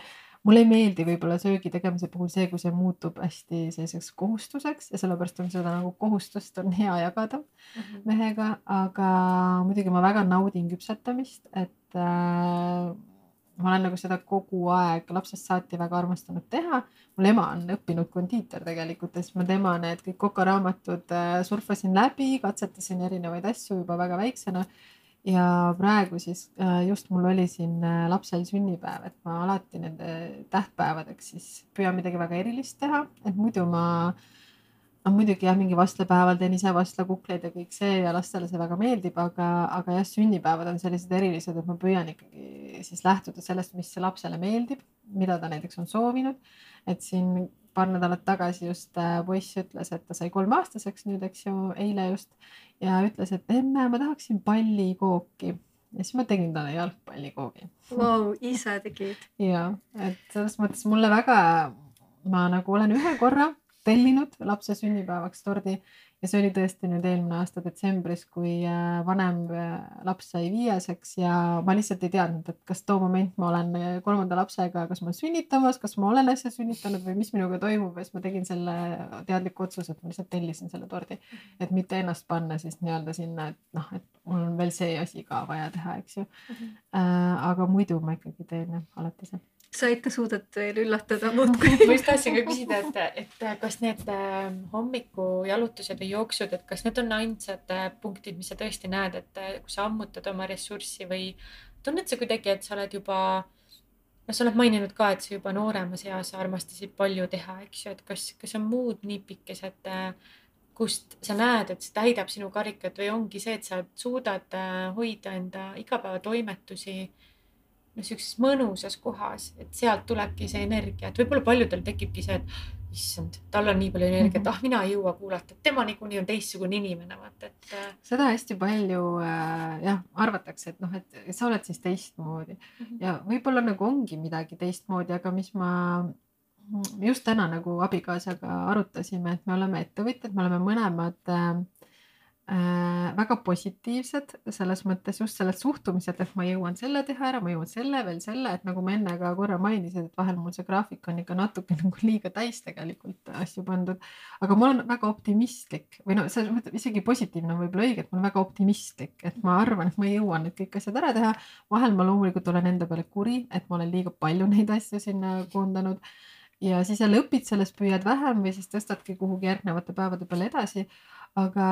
mulle ei meeldi võib-olla söögi tegemise puhul see, kui see muutub hästi selliseks kohustuseks ja sellepärast on seda nagu kohustust on hea jagada mm -hmm. mehega, aga muidugi ma väga naudin küpsetamist, et äh, ma olen nagu seda kogu aeg lapsest saati väga armastanud teha. mul ema on õppinud kondiiter tegelikult ja siis ma tema need kõik kokaraamatud äh, surfasin läbi, katsetasin erinevaid asju juba väga väiksena. ja praegu siis äh, just mul oli siin äh, lapsel sünnipäev, et ma alati nende tähtpäevadeks siis püüan midagi väga erilist teha, et muidu ma äh, noh, muidugi jah, mingi vastlapäeval teen ise vastlakukleid ja kõik see ja lastele see väga meeldib, aga, aga jah, sünnipäevad on sellised erilised, et ma püüan ikkagi siis lähtuda sellest, mis lapsele meeldib, mida ta näiteks on soovinud. et siin paar nädalat tagasi just äh, poiss ütles, et ta sai kolmeaastaseks nüüd, eks ju, eile just ja ütles, et emme, ma tahaksin pallikooki ja siis ma tegin talle jalgpallikoogi wow,. ise tegid? ja, et selles mõttes mulle väga, ma nagu olen ühe korra tellinud lapse sünnipäevaks tordi ja see oli tõesti nüüd eelmine aasta detsembris, kui äh, vanem äh, laps sai viieseks ja ma lihtsalt ei teadnud, et kas too moment ma olen äh, kolmanda lapsega, kas ma olen sünnitamas, kas ma olen äsja sünnitanud või mis minuga toimub ja siis ma tegin selle teadliku otsuse, et ma lihtsalt tellisin selle tordi, et mitte ennast panna siis nii-öelda sinna, et noh, et mul on veel see asi ka vaja teha, eks ju mm. -hmm. Aga muidu ma ikkagi teen jah alati seda sa ikka suudad veel üllatada muudkui. Ma just tahtsin ka küsida, et, et kas need ähm, hommikujalutused või jooksud, et kas need on ainsad äh, punktid, mis sa tõesti näed, et äh, kui sa ammutad oma ressurssi või tunned sa kuidagi, et sa oled juba, noh, sa oled maininud ka, et sa juba nooremas eas armastasid palju teha, eks ju, et kas, kas on muud nipikesed, äh, kust sa näed, et see täidab sinu karikat või ongi see, et sa suudad hoida enda igapäevatoimetusi noh, sihukeses mõnusas kohas, et sealt tulebki see energia, et võib-olla paljudel tekibki see, et issand, tal on nii palju energiat mm, -hmm. ah, mina ei jõua kuulata, tema niikuinii on teistsugune inimene, vaata, et. Äh, seda hästi palju äh, jah, arvatakse, et noh, et sa oled siis teistmoodi mm -hmm. ja võib-olla nagu ongi midagi teistmoodi, aga mis ma just täna nagu abikaasaga arutasime, et me oleme ettevõtjad, me oleme mõlemad äh, äh, väga positiivsed selles mõttes just sellelt suhtumiselt, et ma jõuan selle teha ära, ma jõuan selle veel selle, et nagu ma enne ka korra mainisin, et vahel mul see graafik on ikka natuke nagu liiga täis tegelikult asju pandud. aga ma olen väga optimistlik või no selles mõttes isegi positiivne on võib-olla õige, et ma olen väga optimistlik, et ma arvan, et ma jõuan need kõik asjad ära teha. vahel ma loomulikult olen enda peale kuri, et ma olen liiga palju neid asju sinna koondanud ja siis jälle õpid sellest, püüad vähem või siis tõstadki kuhugi järgnevate päevade peale edasi aga,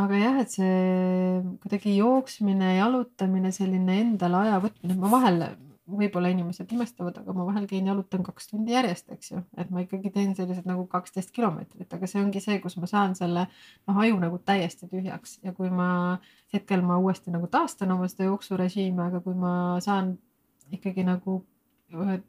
aga jah, et see kuidagi jooksmine, jalutamine, selline endale aja võtmine, ma vahel, võib-olla inimesed imestavad, aga ma vahel käin jalutan kaks tundi järjest, eks ju, et ma ikkagi teen sellised nagu kaksteist kilomeetrit, aga see ongi see, kus ma saan selle noh, aju nagu täiesti tühjaks. Ja kui ma hetkel ma uuesti nagu taastan oma seda jooksurežiimi, aga kui ma saan ikkagi nagu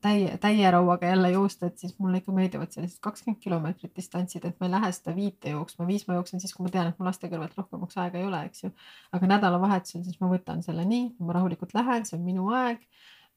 täie, täie rauaga jälle joosta, et siis mulle ikka meeldivad sellised kakskümmend kilomeetrit distantsid, et ma ei lähe seda viite jooksma, viis ma jooksen siis, kui ma tean, et mul laste kõrvalt rohkemaks aega ei ole, eks ju. aga nädalavahetusel siis ma võtan selle nii, ma rahulikult lähen, see on minu aeg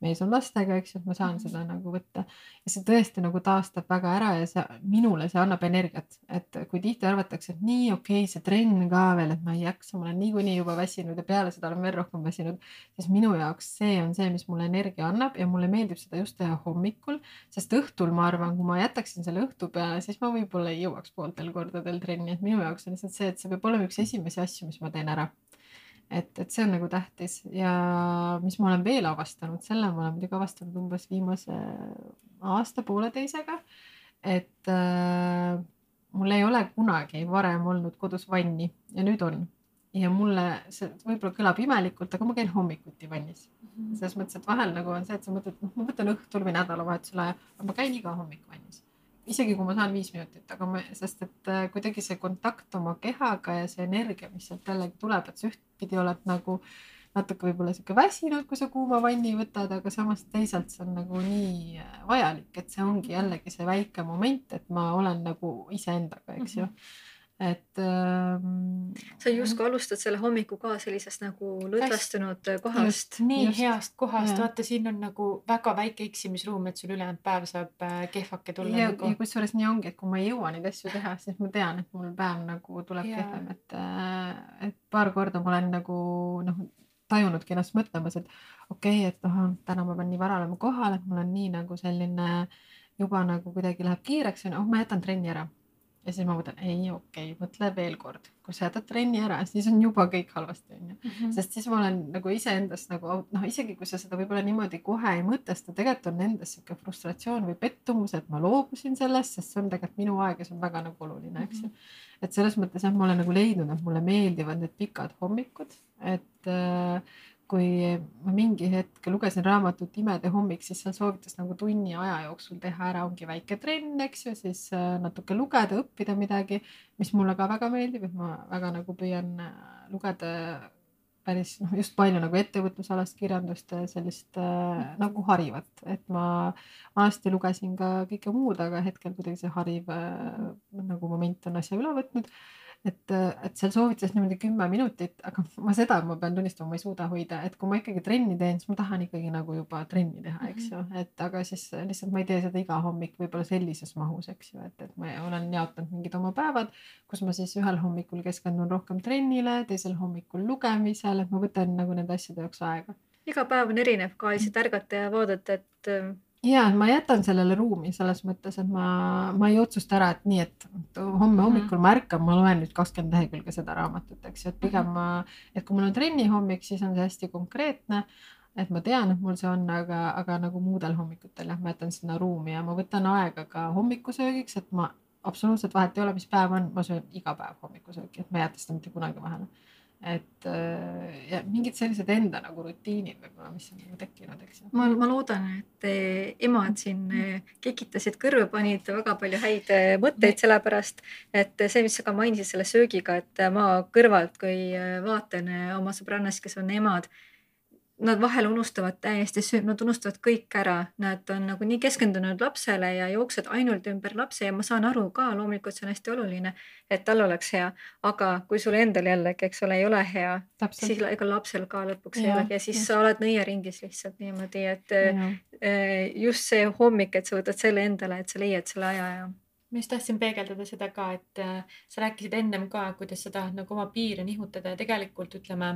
mees on lastega, eks ju, et ma saan seda nagu võtta. ja see tõesti nagu taastab väga ära ja see minule see annab energiat, et kui tihti arvatakse, et nii okei okay,, see trenn ka veel, et ma ei jaksa, ma olen niikuinii juba väsinud ja peale seda olen veel rohkem väsinud, siis minu jaoks see on see, mis mulle energia annab ja mulle meeldib seda just teha hommikul, sest õhtul ma arvan, kui ma jätaksin selle õhtu peale, siis ma võib-olla ei jõuaks pooltel kordadel trenni, et minu jaoks on lihtsalt see, et see peab olema üks esimesi asju, mis ma teen ära et, et see on nagu tähtis ja mis ma olen veel avastanud, selle ma olen muidugi avastanud umbes viimase aasta-pooleteisega. et äh, mul ei ole kunagi varem olnud kodus vanni ja nüüd on ja mulle see võib-olla kõlab imelikult, aga ma käin hommikuti vannis mm. -hmm. selles mõttes, et vahel nagu on see, et sa mõtled, noh, ma võtan õhtul või nädalavahetusel aja, aga ma käin iga hommik vannis isegi kui ma saan viis minutit, aga ma, sest et äh, kuidagi see kontakt oma kehaga ja see energia, mis sealt jällegi tuleb, et sa ühtpidi oled nagu natuke võib-olla sihuke väsinud, kui sa kuuma vanni võtad, aga samas teisalt see on nagu nii äh, vajalik, et see ongi jällegi see väike moment, et ma olen nagu iseendaga, eks ju mm. -hmm et ähm,. sa justkui alustad selle hommiku ka sellisest nagu lõdvestunud kohast. nii just. heast kohast, vaata, siin on nagu väga väike eksimisruum, et sul ülejäänud päev saab äh, kehvake tulla. ja nagu..., ja kusjuures nii ongi, et kui ma ei jõua neid asju teha, siis ma tean, et mul päev nagu tuleb ja. kehvem, et, äh, et paar korda ma olen nagu noh, tajunudki ennast mõtlemas, et okei okay,, et noh, täna ma pean nii vara olema kohal, et mul on nii nagu selline juba nagu kuidagi läheb kiireks ja noh, ma jätan trenni ära ja siis ma mõtlen, ei okei okay,, mõtle veel kord, kui sa jätad trenni ära, siis on juba kõik halvasti, onju. Mhm. sest siis ma olen nagu iseendast nagu noh, isegi kui sa seda võib-olla niimoodi kohe ei mõtesta, tegelikult on endas sihuke frustratsioon või pettumus, et ma loobusin sellest, sest see on tegelikult minu aeg ja see on väga nagu oluline, eks ju. Mhm. et selles mõttes jah, ma olen nagu leidnud, et mulle meeldivad need pikad hommikud, et äh, kui ma mingi hetk lugesin raamatut Imede hommik, siis seal soovitas nagu tunni aja jooksul teha ära, ongi väike trenn, eks ju, siis äh, natuke lugeda, õppida midagi, mis mulle ka väga meeldib, et ma väga nagu püüan äh, lugeda päris noh, just palju nagu ettevõtlusalast kirjandust, sellist äh, nagu harivat, et ma vanasti lugesin ka kõike muud, aga hetkel kuidagi see hariv äh, nagu moment on asja üle võtnud et, et seal soovitas niimoodi kümme minutit, aga ma seda ma pean tunnistama, ma ei suuda hoida, et kui ma ikkagi trenni teen, siis ma tahan ikkagi nagu juba trenni teha, eks ju, mhm. et aga siis lihtsalt ma ei tee seda iga hommik võib-olla sellises mahus, eks ju, et, et ma olen jaotanud mingid oma päevad, kus ma siis ühel hommikul keskendun rohkem trennile, teisel hommikul lugemisele, et ma võtan nagu nende asjade jaoks aega. iga päev on erinev ka, lihtsalt ärgata ja vaadata, et ja ma jätan sellele ruumi selles mõttes, et ma, ma ei otsusta ära, et nii, et homme mhm. hommikul ma ärkan, ma loen nüüd kakskümmend lehekülge seda raamatut, eks ju, et pigem mhm. ma, et kui mul on trenni hommik, siis on see hästi konkreetne. et ma tean, et mul see on, aga, aga nagu muudel hommikutel jah, ma jätan sinna ruumi ja ma võtan aega ka hommikusöögiks, et ma absoluutselt vahet ei ole, mis päev on, ma söön iga päev hommikusööki, et ma ei jäta seda mitte kunagi vahele et äh, ja mingid sellised enda nagu rutiinid võib-olla, mis on nagu tekkinud, eks ju. ma, ma loodan, et emad siin äh, kikitasid kõrva, panid väga palju häid äh, mõtteid, sellepärast et see, mis sa ka mainisid selle söögiga, et ma kõrvalt, kui vaatan oma sõbrannast, kes on emad nad vahel unustavad täiesti, nad unustavad kõik ära, nad on nagu nii keskendunud lapsele ja jooksevad ainult ümber lapse ja ma saan aru ka, loomulikult see on hästi oluline, et tal oleks hea, aga kui sul endal jällegi, eks ole, ei ole hea, siis ega lapsel ka lõpuks ja, ei olegi ja siis ja. sa oled nõiaringis lihtsalt niimoodi, et ja. Eh, just see hommik, et sa võtad selle endale, et sa leiad selle aja ja ma just tahtsin peegeldada seda ka, et äh, sa rääkisid ennem ka, kuidas sa tahad nagu oma piire nihutada ja tegelikult ütleme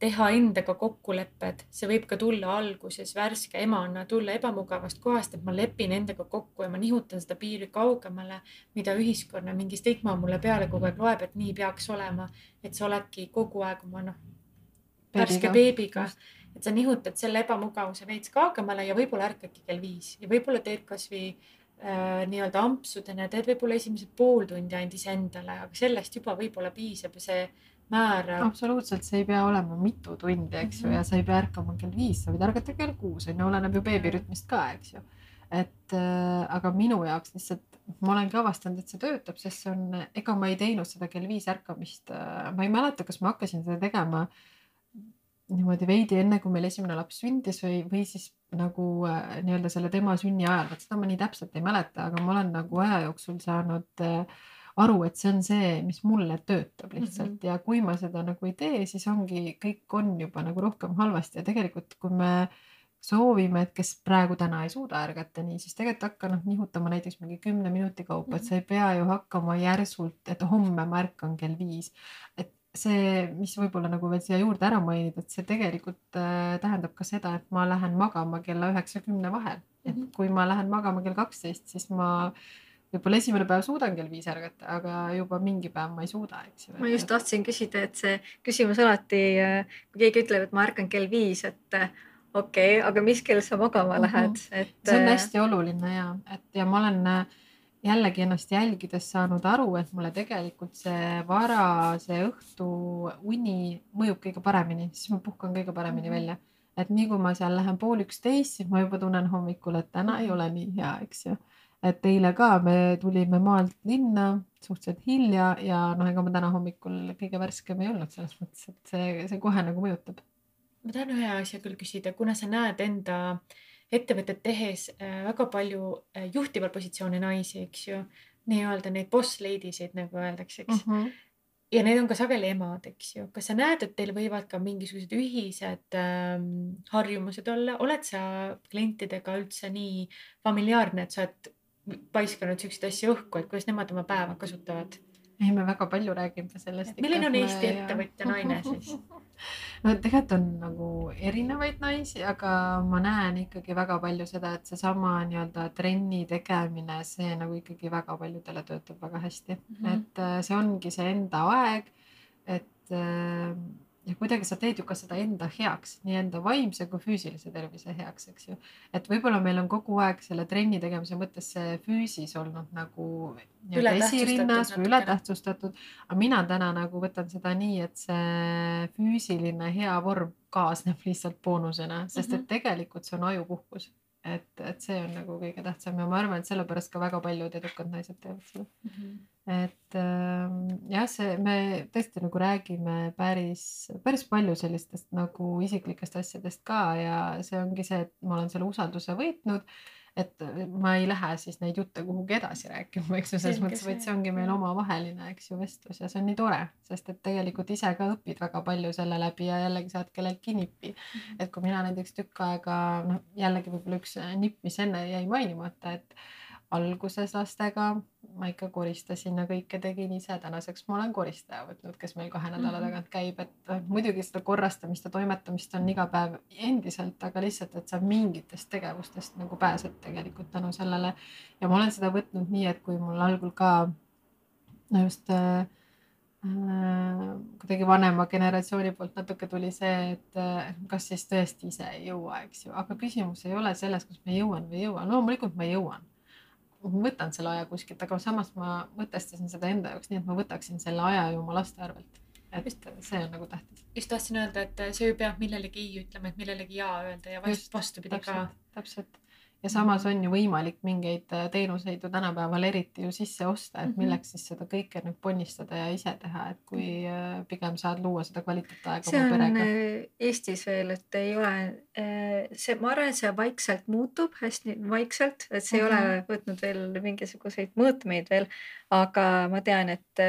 teha endaga kokkulepped, see võib ka tulla alguses värske emana, tulla ebamugavast kohast, et ma lepin endaga kokku ja ma nihutan seda piiri kaugemale, mida ühiskonna mingi stigma mulle peale kogu aeg loeb, et nii peaks olema. et sa oledki kogu aeg oma noh, värske beebiga, et sa nihutad selle ebamugavuse veits kaugemale ja võib-olla ärkadki kell viis. Ja võib-olla teed kasvõi äh, nii-öelda ampsudena, teed võib-olla esimesed pool tundi ainult iseendale, aga sellest juba võib-olla piisab ja see määra. absoluutselt, see ei pea olema mitu tundi, eks ju mm, -hmm. ja sa ei pea ärkama kell viis, sa võid ärgata kell kuus on ju, oleneb ju beebirütmist ka, eks ju. et äh, aga minu jaoks lihtsalt ma olengi avastanud, et see töötab, sest see on, ega ma ei teinud seda kell viis ärkamist äh,. ma ei mäleta, kas ma hakkasin seda tegema niimoodi veidi enne, kui meil esimene laps sündis või, või siis nagu äh, nii-öelda selle tema sünni ajal, vot seda ma nii täpselt ei mäleta, aga ma olen nagu aja jooksul saanud äh, aru, et see on see, mis mulle töötab lihtsalt mm -hmm. ja kui ma seda nagu ei tee, siis ongi, kõik on juba nagu rohkem halvasti ja tegelikult, kui me soovime, et kes praegu täna ei suuda ärgata nii, siis tegelikult hakka noh nihutama näiteks mingi kümne minuti kaupa, et sa ei pea ju hakkama järsult, et homme ma ärkan kell viis. et see, mis võib-olla nagu veel siia juurde ära mainida, et see tegelikult äh, tähendab ka seda, et ma lähen magama kella üheksa, kümne vahel. et mhm. kui ma lähen magama kell kaksteist, siis ma äh, võib-olla esimene päev suudan kell viis ärgata, aga juba mingi päev ma ei suuda, eks ju. ma just tahtsin küsida, et see küsimus alati, kui keegi ütleb, et ma ärkan kell viis, et okei okay,, aga mis kell sa magama mhm. lähed, et. see on hästi oluline ja, et ja ma olen jällegi ennast jälgides saanud aru, et mulle tegelikult see varase õhtu uni mõjub kõige paremini, siis ma puhkan kõige paremini mm -hmm. välja. et nii kui ma seal lähen pool üksteist, siis ma juba tunnen hommikul, et täna ei ole nii hea, eks ju et eile ka me tulime maalt linna suhteliselt hilja ja noh, ega ma täna hommikul kõige värskem ei olnud selles mõttes, et see, see kohe nagu mõjutab. ma tahan ühe asja küll küsida, kuna sa näed enda ettevõtet tehes äh, väga palju äh, juhtival positsiooni naisi, eks ju, nii-öelda neid boss lady sid nagu öeldakse, eks mm. -hmm ja need on ka sageli emad, eks ju. kas sa näed, et teil võivad ka mingisugused ühised ähm, harjumused olla, oled sa klientidega üldse nii familiaarne, et sa oled paiskanud siukseid asju õhku, et kuidas nemad oma päeva kasutavad? ei, me väga palju räägime sellest. milline on Eesti ja... ettevõtja naine siis no tegelikult on nagu erinevaid naisi, aga ma näen ikkagi väga palju seda, et seesama nii-öelda trenni tegemine, see nagu ikkagi väga paljudele töötab väga hästi mm, -hmm. et äh, see ongi see enda aeg, et äh, ja kuidagi sa teed ju ka seda enda heaks, nii enda vaimse kui füüsilise tervise heaks, eks ju. et võib-olla meil on kogu aeg selle trenni tegemise mõttes see füüsis olnud nagu esirinnas või ületähtsustatud. aga mina täna nagu võtan seda nii, et see füüsiline hea vorm kaasneb lihtsalt boonusena, sest et mhm. tegelikult see on ajupuhkus et, et see on nagu kõige tähtsam ja ma arvan, et sellepärast ka väga paljud edukad naised teevad seda mm. -hmm. et äh, jah, see, me tõesti nagu räägime päris, päris palju sellistest nagu isiklikest asjadest ka ja see ongi see, et ma olen selle usalduse võitnud et ma ei lähe siis neid jutte kuhugi edasi rääkima, eks ju, selles mõttes, vaid see ongi meil omavaheline, eks ju, vestlus ja see on nii tore, sest et tegelikult ise ka õpid väga palju selle läbi ja jällegi saad kelleltki nippi. -hmm. et kui mina näiteks tükk aega noh, jällegi võib-olla üks nipp, mis enne jäi mainimata, et alguses lastega ma ikka koristasin ja kõike tegin ise, tänaseks ma olen koristaja võtnud, kes meil kahe nädala mhm. tagant käib, et äh, muidugi seda korrastamist ja toimetamist on iga päev endiselt, aga lihtsalt, et sa mingitest tegevustest nagu pääsed tegelikult tänu sellele. ja ma olen seda võtnud nii, et kui mul algul ka no just äh, äh, kuidagi vanema generatsiooni poolt natuke tuli see, et äh, kas siis tõesti ise ei jõua, eks ju, aga küsimus ei ole selles, kas ma jõuan või ei jõua, loomulikult ma jõuan. Ma võtan selle aja kuskilt, aga samas ma mõtestasin seda enda jaoks nii, et ma võtaksin selle aja ju oma laste arvelt. et just, see on nagu tähtis. just tahtsin öelda, et sa ju pead millelegi ei ütlema, et millelegi ja öelda ja vast, vastupidi ka. täpselt ja samas on ju võimalik mingeid äh, teenuseid ju tänapäeval eriti ju sisse osta, et mhm. milleks siis seda kõike nüüd ponnistada ja ise teha, et kui äh, pigem saad luua seda kvaliteetaega oma perega. Äh, Eestis veel, et ei ole see, ma arvan, et see vaikselt muutub, hästi vaikselt, et see mm -hmm. ei ole mhm. võtnud veel mingisuguseid mõõtmeid veel, aga ma tean, et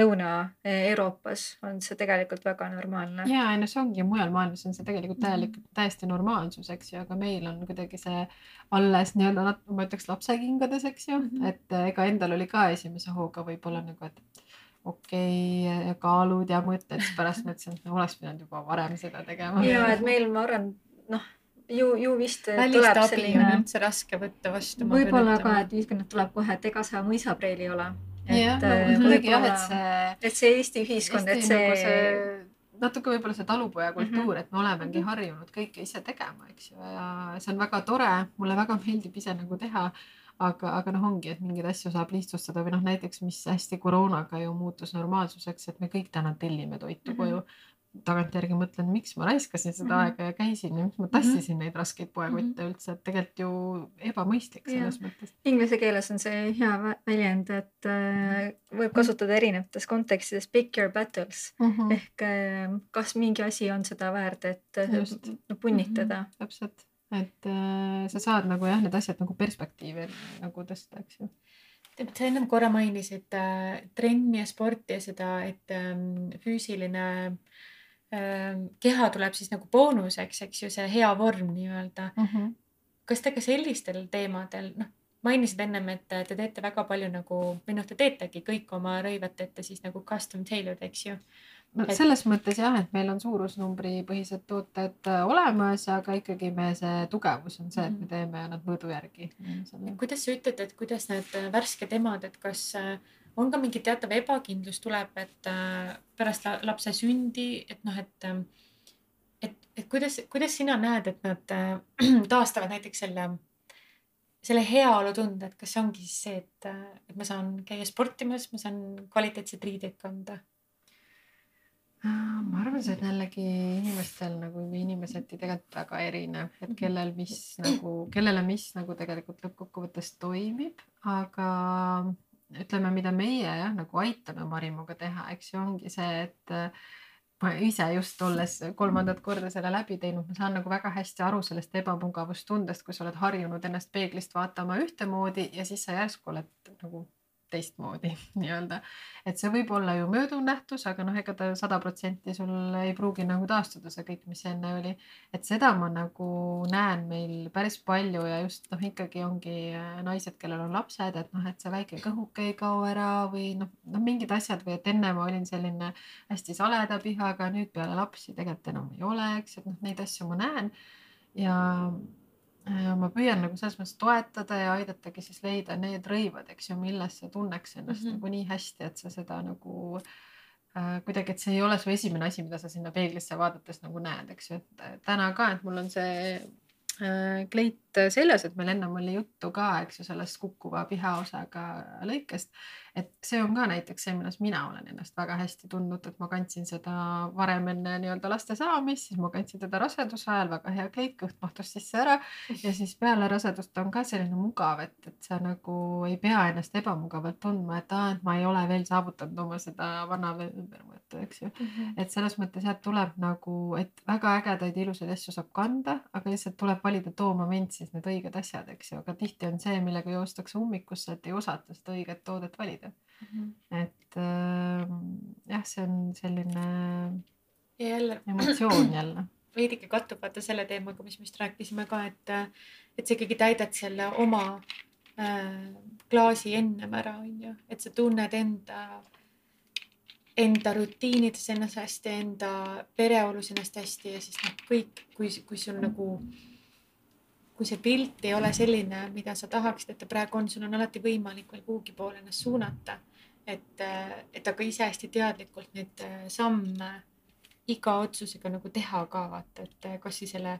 Lõuna-Euroopas on see tegelikult väga normaalne. ja, no see ongi mujal maailmas on see tegelikult mhm. täielik -hmm. täiesti normaalsus, eks ju, aga meil on kuidagi see alles nii-öelda, ma ütleks lapsekingades, eks ju mm, -hmm. et eh, ega endal oli ka esimese hooga võib-olla nagu, et okei okay, kaalud ja mõtted, siis pärast mõtlesin, et oleks pidanud juba varem seda tegema. ja et meil, ma arvan, noh ju, ju vist tuleb selline. on üldse raske võtta vastu. võib-olla ka, et ühiskonnad tuleb kohe, et ega sa mõisapreel ei ole jah, äh, kuidagi jah, et see. et see Eesti ühiskond, et see, nagu see natuke võib-olla see talupojakultuur mm, -hmm. et me olemegi mhm. harjunud kõike ise tegema, eks ju, ja see on väga tore, mulle väga meeldib ise nagu teha. aga, aga noh, ongi, et mingeid asju saab lihtsustada või noh, näiteks, mis hästi koroonaga ju muutus normaalsuseks, et me kõik täna tellime toitu mm -hmm. Tagantjärgi mõtlen, miks ma raiskasin seda mm -hmm. aega ja käisin ja miks ma tassisin mm -hmm. neid raskeid poekotte mm -hmm. üldse, et tegelikult ju ebamõistlik selles ja. mõttes. Inglise keeles on see hea väljend, et äh, võib kasutada erinevates kontekstides pick your battles mm -hmm. ehk äh, kas mingi asi on seda väärt, et äh, Just. punnitada mm. -hmm. täpselt, et äh, sa saad nagu jah, need asjad nagu perspektiivi nagu tõsta, eks ju sa ennem korra mainisid äh, trenni ja sporti ja seda, et ähm, füüsiline äh, keha tuleb siis nagu boonuseks, eks ju, see hea vorm nii-öelda mm. -hmm. kas te ka sellistel teemadel, noh, mainisid ennem, et te teete väga palju nagu või noh, te teetegi kõik oma rõivad teete siis nagu custom tailored, eks ju. no et... selles mõttes jah, et meil on suurusnumbri põhised tooted äh, olemas, aga ikkagi me see tugevus on see, et me mhm. teeme nad mõõdu järgi. kuidas sa ütled, et kuidas need värsked emad, et kas äh, on ka mingi teatav ebakindlus tuleb, et äh, pärast lapse sündi, et noh, et, ähm, et, et kuidas, kuidas sina näed, et nad äh, taastavad näiteks selle, selle heaolutunde, et kas see ongi siis see, et, äh, et ma saan käia sportimas, ma saan kvaliteetseid riideid kanda? ma arvan, see on jällegi inimestel nagu inimeseti tegelikult väga erinev, et kellel mis nagu, kellele mis nagu tegelikult lõppkokkuvõttes toimib, aga ütleme, mida meie jah, nagu aitame Marimuga teha, eks ju, ongi see, et äh, ma ise just olles kolmandat korda selle läbi teinud, ma saan nagu väga hästi aru sellest ebamugavustundest, kui sa oled harjunud ennast peeglist vaatama ühtemoodi ja siis sa järsku oled nagu teistmoodi nii-öelda. et see võib olla ju mööduv nähtus, aga noh, ega ta sada protsenti sul ei pruugi nagu taastuda see kõik, mis enne oli. et seda ma nagu näen meil päris palju ja just noh, ikkagi ongi äh, naised, kellel on lapsed, et noh, et see väike kõhuke ei kao ära või noh, noh mingid asjad või et enne ma olin selline hästi saleda pihaga, nüüd peale lapsi tegelikult enam ei ole, eks, et noh, neid asju ma näen ja Äh, ma püüan nagu selles mõttes toetada ja aidatagi siis leida need rõivad, eks ju, milles sa tunneks ennast mm -hmm. nagu nii hästi, et sa seda nagu äh, kuidagi, et see ei ole su esimene asi, mida sa sinna peeglisse vaadates nagu näed, eks ju, et äh, täna ka, et mul on see äh, kleit seljas, et meil ennem oli juttu ka, eks ju, sellest kukkuva pihaosaga lõikest et see on ka näiteks see, milles mina olen ennast väga hästi tundnud, et ma kandsin seda varem enne nii-öelda laste saamist, siis ma kandsin teda raseduse ajal, väga hea kleit, kõht mahtus sisse ära ja siis peale rasedust on ka selline mugav, et, et sa nagu ei pea ennast ebamugavalt tundma, et aa, et ma ei ole veel saavutanud oma seda vana ümbermõõtu, eks ju mm. -hmm. et selles mõttes jah, tuleb nagu, et väga ägedaid ilusaid asju saab kanda, aga lihtsalt tuleb valida too moment siis need õiged asjad, eks ju, aga tihti on see, millega joostakse ummikusse, et ei osata seda õiget toodet valida. Et äh, jah, see on selline ja jälle emotsioon jälle. veidike kattub vaata selle teemaga, mis me just rääkisime ka, et, et sa ikkagi täidad selle oma äh, klaasi ennem ära, onju, et sa tunned enda, enda rutiinides ennast hästi, enda pereolus ennast hästi ja siis noh, kõik, kui, kui sul nagu kui see pilt ei ole selline, mida sa tahaksid, et ta praegu on, sul on alati võimalik veel kuhugi poole ennast suunata. Et, et aga ise hästi teadlikult neid samme iga otsusega nagu teha ka vaata, et kasvõi selle,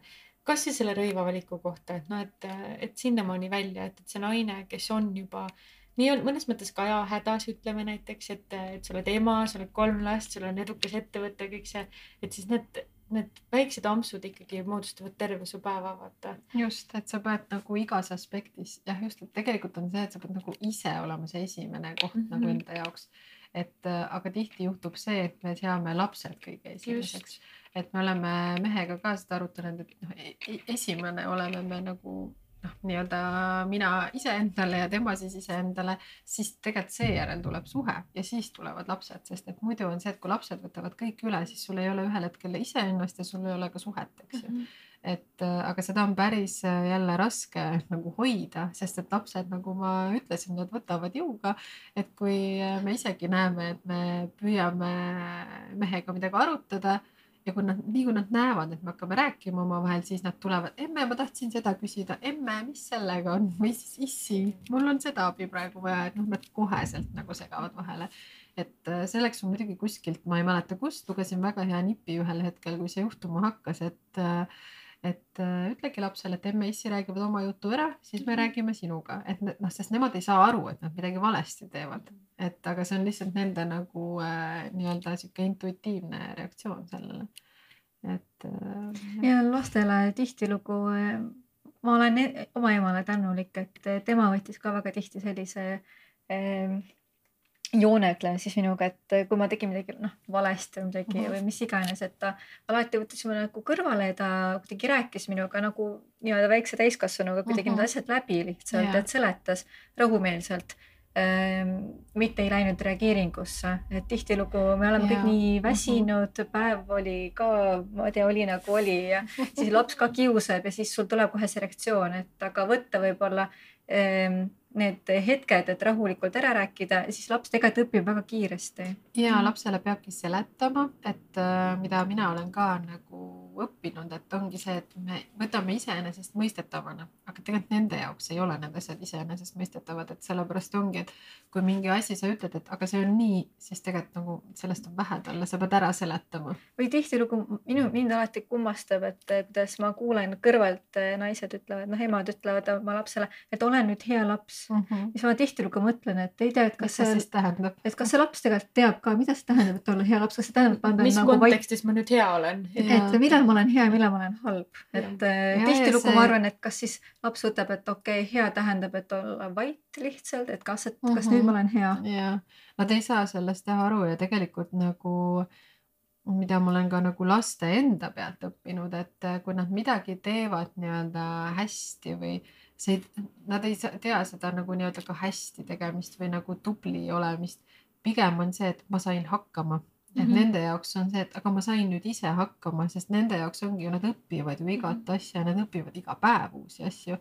kasvõi selle rõivavaliku kohta, et noh, et, et sinnamaani välja, et, et see naine, kes on juba nii on mõnes mõttes ka ajahädas, ütleme näiteks, et, et sa oled ema, sa oled kolm last, sul on edukas ettevõte, kõik see, et siis need need väiksed ampsud ikkagi moodustavad terve su päeva, vaata. just, et sa pead nagu igas aspektis, jah, just, et tegelikult on see, et sa pead nagu ise olema see esimene koht mm -hmm. nagu enda jaoks. et äh, aga tihti juhtub see, et me seame lapsed kõige esimeseks. et me oleme mehega ka seda arutanud, et noh, e-, esimene oleme me nagu noh, nii-öelda mina iseendale ja tema siis iseendale, siis tegelikult seejärel tuleb suhe ja siis tulevad lapsed, sest et muidu on see, et kui lapsed võtavad kõik üle, siis sul ei ole ühel hetkel iseennast ja sul ei ole ka suhet, eks ju mm. -hmm et äh, aga seda on päris äh, jälle raske nagu hoida, sest et lapsed, nagu ma ütlesin, nad võtavad jõuga. et kui me isegi näeme, et me püüame mehega midagi arutada ja kui nad, nii kui nad näevad, et me hakkame rääkima omavahel, siis nad tulevad, emme, ma tahtsin seda küsida, emme, mis sellega on? Või siis issi, mul on seda abi praegu vaja, et noh, nad koheselt nagu segavad vahele. et äh, selleks on muidugi kuskilt, ma ei mäleta kust, lugesin väga hea nipi ühel hetkel, kui see juhtuma hakkas, et äh, et äh, ütlegi lapsele, et emme, issi räägivad oma jutu ära, siis me mhm. räägime sinuga, et noh, sest nemad ei saa aru, et nad midagi valesti teevad, et aga see on lihtsalt nende nagu äh, nii-öelda sihuke intuitiivne reaktsioon sellele, et äh,. ja lastele tihtilugu äh, ma olen e-, oma emale tänulik, et tema võttis ka väga tihti sellise äh, joone ütleme siis minuga, et kui ma tegin midagi noh valesti või midagi mm -hmm. või mis iganes, et ta alati võttis mu nagu kõrvale ja ta kuidagi rääkis minuga nagu nii-öelda väikse täiskasvanuga kuidagi mm -hmm. need asjad läbi lihtsalt yeah., et seletas rahumeelselt. Mitte ei läinud reageeringusse, et tihtilugu me oleme yeah. kõik nii mhm. väsinud päev oli ka, ma ei tea, oli nagu oli ja siis laps ka kiusab ja siis sul tuleb kohe see reaktsioon, et aga võtta võib-olla ähm, need hetked, et rahulikult ära rääkida, siis laps tegelikult õpib väga kiiresti. ja mhm. lapsele peabki seletama, et äh, mida mina olen ka nagu õppinud, et ongi see, et me võtame iseenesestmõistetavana, aga tegelikult nende jaoks ei ole need asjad iseenesestmõistetavad, et sellepärast ongi, et kui mingi asi sa ütled, et aga see on nii, siis tegelikult nagu sellest on vähe talle, sa pead ära seletama. või tihtilugu minu, mind alati kummastab, et kuidas ma kuulen kõrvalt äh, naised ütlevad, noh, emad ütlevad oma lapsele, et ole nüüd hea laps mm. -hmm. siis ma tihtilugu mõtlen, et ei tea, et kas mis see siis tähendab, et kas see laps tegelikult teab ka, mida see tähendab, et olla hea laps, kas see tähendab, et ma mis nagu kontekstis vait... ma nüüd hea olen? et millal ma olen hea ja millal ma olen halb, et äh, tihtilugu see... ma arvan, et kas siis laps võtab, et okei okay,, hea tähendab, et olla vait lihtsalt, et kas, et kas mm -hmm. nüüd ma olen hea. ja, nad ei saa sellest teha aru ja tegelikult nagu mida ma olen ka nagu laste enda pealt õppinud, et kui nad midagi teevad nii-öelda hästi või see, nad ei tea seda nagu nii-öelda ka hästi tegemist või nagu tubli olemist. pigem on see, et ma sain hakkama, et mm -hmm. nende jaoks on see, et aga ma sain nüüd ise hakkama, sest nende jaoks ongi ju, nad õpivad ju igat mm -hmm. asja, nad õpivad iga päev uusi asju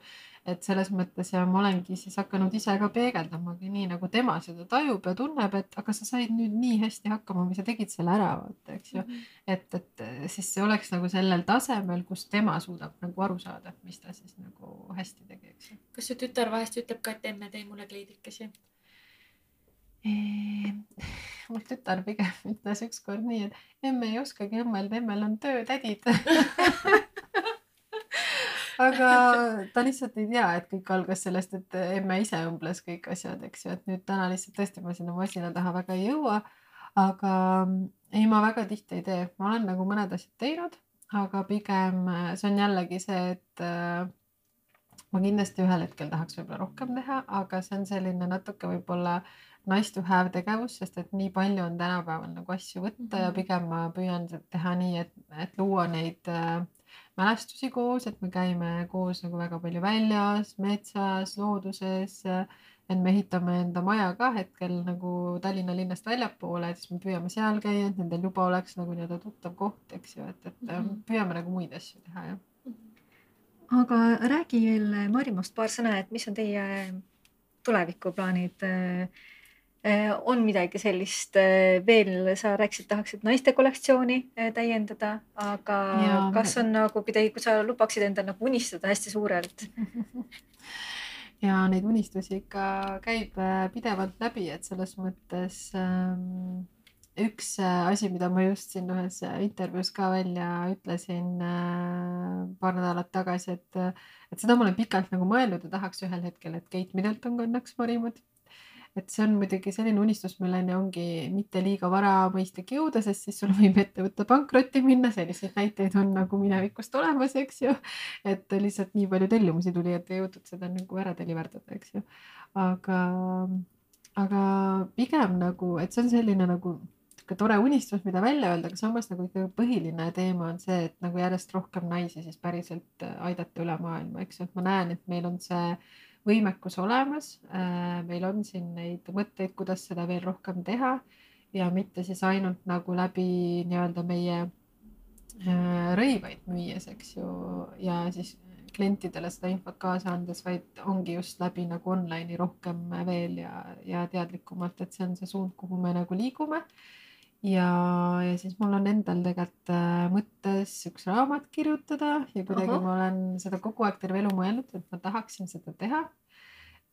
et selles mõttes ja ma olengi siis hakanud ise ka peegeldamagi nii nagu tema seda tajub ja tunneb, et aga sa said nüüd nii hästi hakkama või sa tegid selle ära, vaata, eks ju mm. -hmm. et, et siis see oleks nagu sellel tasemel, kus tema suudab nagu aru saada, mis ta siis nagu hästi tegi, eks ju. kas su tütar vahest ütleb ka, et emme tee mulle kleidikesi? mul tütar pigem ütles ükskord nii, et emme ei oskagi õmmelda, emmel on töötädid aga ta lihtsalt ei tea, et kõik algas sellest, et emme ise õmbles kõik asjad, eks ju, et nüüd täna lihtsalt tõesti ma sinna masina taha väga ei jõua. aga ei, ma väga tihti ei tee, ma olen nagu mõned asjad teinud, aga pigem see on jällegi see, et äh, ma kindlasti ühel hetkel tahaks võib-olla rohkem teha, aga see on selline natuke võib-olla nice to have tegevus, sest et nii palju on tänapäeval nagu asju võtta ja mhm. pigem ma püüan teha nii, et, et luua neid äh, mälestusi koos, et me käime koos nagu väga palju väljas, metsas, looduses. et me ehitame enda maja ka hetkel nagu Tallinna linnast väljapoole, et siis me püüame seal käia, et nendel juba oleks nagu nii-öelda tuttav koht, eks ju, et, et mm -hmm. püüame nagu muid asju teha, jah. aga räägi veel Marimost paar sõna, et mis on teie tulevikuplaanid äh, Äh, on midagi sellist äh, veel, sa rääkisid, tahaksid naiste kollektsiooni äh, täiendada, aga ja. kas on nagu midagi, kui sa lubaksid endal nagu unistada hästi suurelt ja neid unistusi ikka käib äh, pidevalt läbi, et selles mõttes ähm, üks äh, asi, mida ma just siin ühes intervjuus ka välja ütlesin äh, paar nädalat tagasi, et, et seda ma olen pikalt nagu mõelnud ja tahaks ühel hetkel, et Kate Middleton kannaks Marimad et see on muidugi selline unistus, milleni ongi mitte liiga vara mõistlik jõuda, sest siis sul võib ettevõte pankrotti minna, selliseid näiteid on nagu minevikust olemas, eks ju. et lihtsalt nii palju tellimusi tuli, et ei jõutud seda nagu ära deliverdada, eks ju. aga, aga pigem nagu, et see on selline nagu sihuke tore unistus, mida välja öelda, aga samas nagu ikkagi põhiline teema on see, et nagu järjest rohkem naisi siis päriselt aidata üle maailma, eks ju, et ma näen, et meil on see võimekus olemas. Äh, meil on siin neid mõtteid, kuidas seda veel rohkem teha ja mitte siis ainult nagu läbi nii-öelda meie äh, rõivaid müües, eks ju, ja siis klientidele seda infot kaasa andes, vaid ongi just läbi nagu online'i rohkem veel ja, ja teadlikumalt, et see on see suund, kuhu me nagu liigume ja, ja siis mul on endal tegelikult äh, mõttes üks raamat kirjutada ja kuidagi ma olen seda kogu aeg terve elu mõelnud, et ma tahaksin seda teha.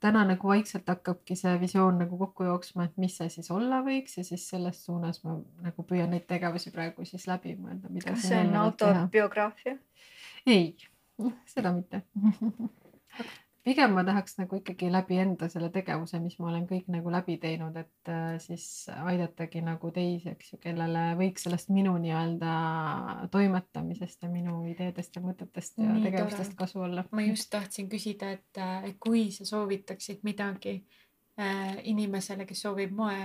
täna nagu vaikselt hakkabki see visioon nagu kokku jooksma, et mis see siis olla võiks ja siis selles suunas ma nagu püüan neid tegevusi praegu siis läbi mõelda. kas see on autobiograafia? ei, seda mitte pigem ma tahaks nagu ikkagi läbi enda selle tegevuse, mis ma olen kõik nagu läbi teinud, et äh, siis aidatagi nagu teisi, eks ju, kellele võiks sellest minu nii-öelda toimetamisest ja minu ideedest ja mõtetest ja Nii tegevustest tore. kasu olla. ma just tahtsin küsida, et äh, kui sa soovitaksid midagi äh, inimesele, kes soovib moe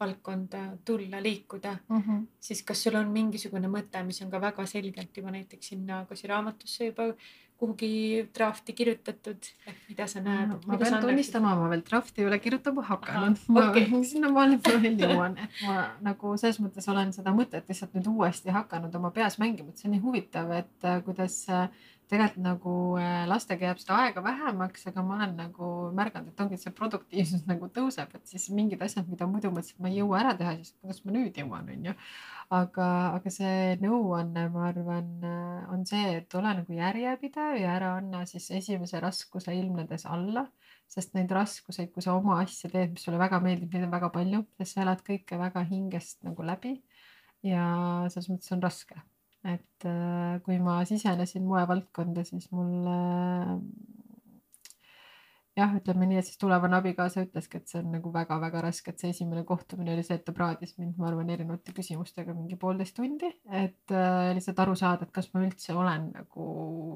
valdkonda tulla, liikuda mm, -hmm. siis kas sul on mingisugune mõte, mis on ka väga selgelt juba näiteks sinna Kosi raamatusse juba kuhugi drafti kirjutatud, mida sa näed? ma pean tunnistama, ma veel drafti ei ole kirjutama hakanud. Okay. sinnamaani ma veel jõuan, et ma nagu selles mõttes olen seda mõtet lihtsalt nüüd uuesti hakanud oma peas mängima, et see on nii huvitav, et äh, kuidas äh, tegelikult nagu äh, lastega jääb seda aega vähemaks, aga ma olen nagu märganud, et ongi see produktiivsus nagu tõuseb, et siis mingid asjad, mida muidu mõtlesin, et ma ei jõua ära teha, siis kuidas ma nüüd jõuan, onju aga, aga see nõuanne, ma arvan, on see, et ole nagu järjepidev ja ära anna siis esimese raskuse ilmnedes alla, sest neid raskuseid, kui sa oma asja teed, mis sulle väga meeldib, neid on väga palju, sest sa elad kõike väga hingest nagu läbi. ja selles mõttes on raske, et äh, kui ma sisenesin moevaldkonda, siis mul jah, ütleme nii, et siis tulevane abikaasa ütleski, et see on nagu väga-väga raske, et see esimene kohtumine oli see, et ta praadis mind, ma arvan, erinevate küsimustega mingi poolteist tundi, et äh, lihtsalt aru saada, et kas ma üldse olen nagu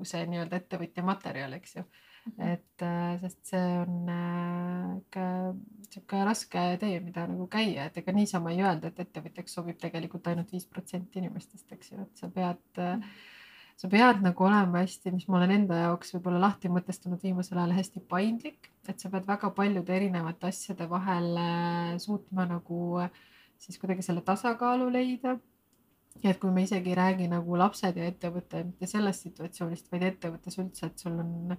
see nii-öelda ettevõtja materjal, eks ju. -hmm. et äh, sest see on äh, sihuke raske tee, mida nagu käia, et ega niisama ei öelda, et ettevõtjaks sobib tegelikult ainult viis protsenti inimestest, eks ju, et sa pead mm. Sa pead nagu olema hästi, mis ma olen enda jaoks võib-olla lahti mõtestanud viimasel ajal, hästi paindlik, et sa pead väga paljude erinevate asjade vahel äh, suutma nagu äh, siis kuidagi selle tasakaalu leida. ja et kui me isegi ei räägi nagu lapsed ja ettevõte mitte sellest situatsioonist, vaid ettevõttes üldse, et sul on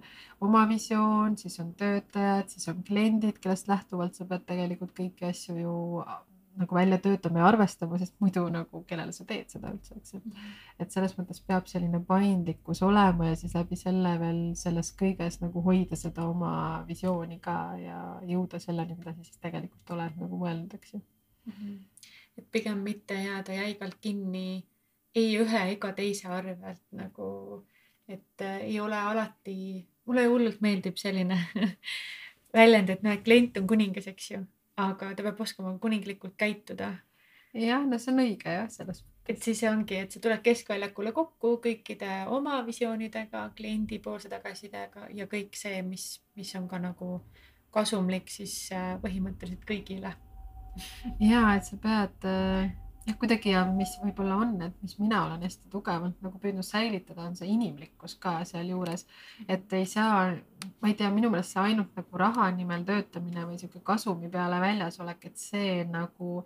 oma visioon, siis on töötajad, siis on kliendid, kellest lähtuvalt sa pead tegelikult kõiki asju ju nagu välja töötama ja arvestama, sest muidu nagu kellele sa teed seda üldse, eks, et et selles mõttes peab selline paindlikkus olema ja siis läbi selle veel selles kõiges nagu hoida seda oma visiooni ka ja jõuda selleni, mida sa siis tegelikult oled nagu mõelnud, eks ju mm. -hmm. et pigem mitte jääda jäigalt kinni ei ühe ega teise arvelt nagu, et äh, ei ole alati, mulle hullult meeldib selline väljend, et noh, et klient on kuningas, eks ju aga ta peab oskama kuninglikult käituda. jah, no see on õige jah, selles mõttes. et siis ongi, et sa tuled keskväljakule kokku kõikide oma visioonidega, kliendipoolse tagasisidega ja kõik see, mis, mis on ka nagu kasumlik siis äh, põhimõtteliselt kõigile ja et sa pead äh, jah, kuidagi ja mis võib-olla on, et mis mina olen hästi tugevalt nagu püüdnud säilitada, on see inimlikkus ka sealjuures. et ei saa, ma ei tea, minu meelest see ainult nagu raha nimel töötamine või sihuke kasumi peale väljas olek, et see nagu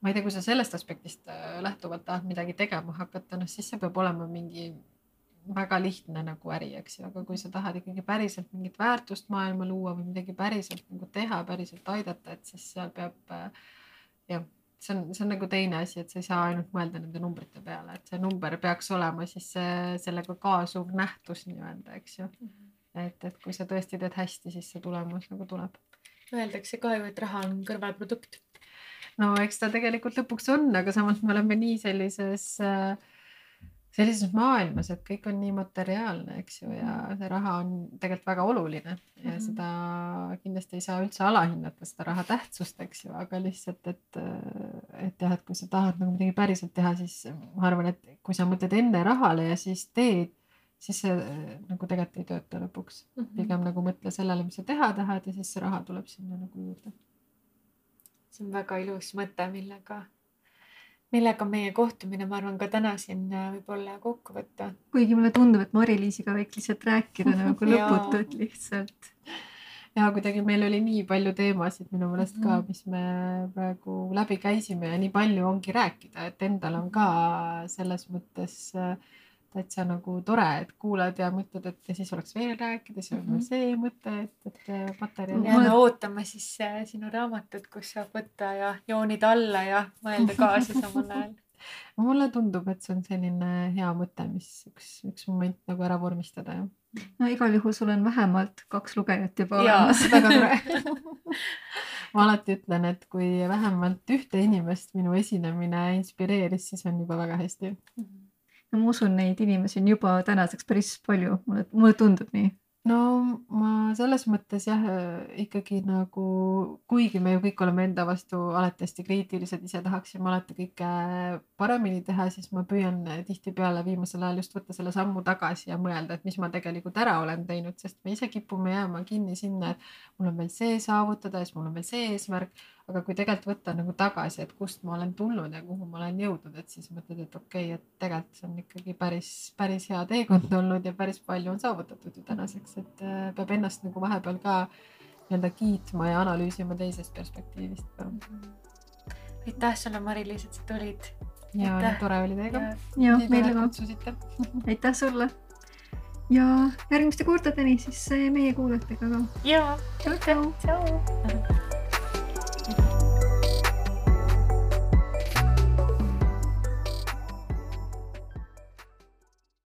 ma ei tea, kui sa sellest aspektist äh, lähtuvalt tahad midagi tegema hakata, noh siis see peab olema mingi väga lihtne nagu äri, eks ju, aga kui sa tahad ikkagi päriselt mingit väärtust maailma luua või midagi päriselt nagu teha, päriselt aidata, et siis seal peab äh, jah see on, see on nagu teine asi, et sa ei saa ainult mõelda nende numbrite peale, et see number peaks olema siis sellega kaasuv nähtus nii-öelda, eks ju mm. -hmm. et, et kui sa tõesti teed hästi, siis see tulemus nagu tuleb. Öeldakse ka ju, et raha on kõrvalprodukt. no eks ta tegelikult lõpuks on, aga samas me oleme nii sellises äh, sellises maailmas, et kõik on nii materiaalne, eks ju, ja see raha on tegelikult väga oluline ja mm -hmm. seda kindlasti ei saa üldse alahinnata, seda raha tähtsust, eks ju, aga lihtsalt, et, et jah, et kui sa tahad nagu midagi päriselt teha, siis ma arvan, et kui sa mõtled enne rahale ja siis teed, siis see nagu tegelikult ei tööta lõpuks mm. -hmm. pigem nagu mõtle sellele, mis sa teha tahad ja siis see raha tuleb sinna nagu juurde. see on väga ilus mõte, millega millega meie kohtumine, ma arvan, ka täna siin äh, võib-olla kokku võtta. kuigi mulle tundub, et Mari-Liisiga võiks lihtsalt rääkida nagu lõputult lihtsalt. ja kuidagi meil oli nii palju teemasid minu meelest ka, mhm. mis me praegu läbi käisime ja nii palju ongi rääkida, et endal on ka selles mõttes äh, täitsa nagu tore, et kuulad ja mõtled, et ja siis oleks veel rääkida, siis on mm -hmm. see mõte, et, et materjali. jääme ootama siis äh, sinu raamatut, kus saab võtta ja joonida alla ja mõelda kaasa samal ajal mulle tundub, et see on selline hea mõte, mis üks, üks moment nagu ära vormistada jah. no igal juhul sul on vähemalt kaks lugejat juba olemas. väga tore ma alati ütlen, et kui vähemalt ühte inimest minu esinemine inspireeris, siis on juba väga hästi mm. -hmm no ma usun, neid inimesi on juba tänaseks päris palju, mulle, mulle tundub nii. No ma selles mõttes jah, ikkagi nagu, kuigi me ju kõik oleme enda vastu alati hästi kriitilised, ise tahaksime alati kõike paremini teha, siis ma püüan tihtipeale viimasel ajal just võtta selle sammu tagasi ja mõelda, et mis ma tegelikult ära olen teinud, sest me ise kipume jääma kinni sinna, et mul on veel see saavutada ja siis mul on veel see eesmärk aga kui tegelikult võtta nagu tagasi, et kust ma olen tulnud ja kuhu ma olen jõudnud, et siis mõtled, et okei okay,, et tegelikult see on ikkagi päris, päris hea teekond olnud ja päris palju on saavutatud ju tänaseks, et äh, peab ennast nagu vahepeal ka nii-öelda kiitma ja analüüsima teisest perspektiivist aitäh sulle, Mari-Liis, et sa tulid. ja tore oli teiega. ja meile ka. aitäh sulle ja järgmiste kordadeni siis meie kuulajatega ka. ja, tšau,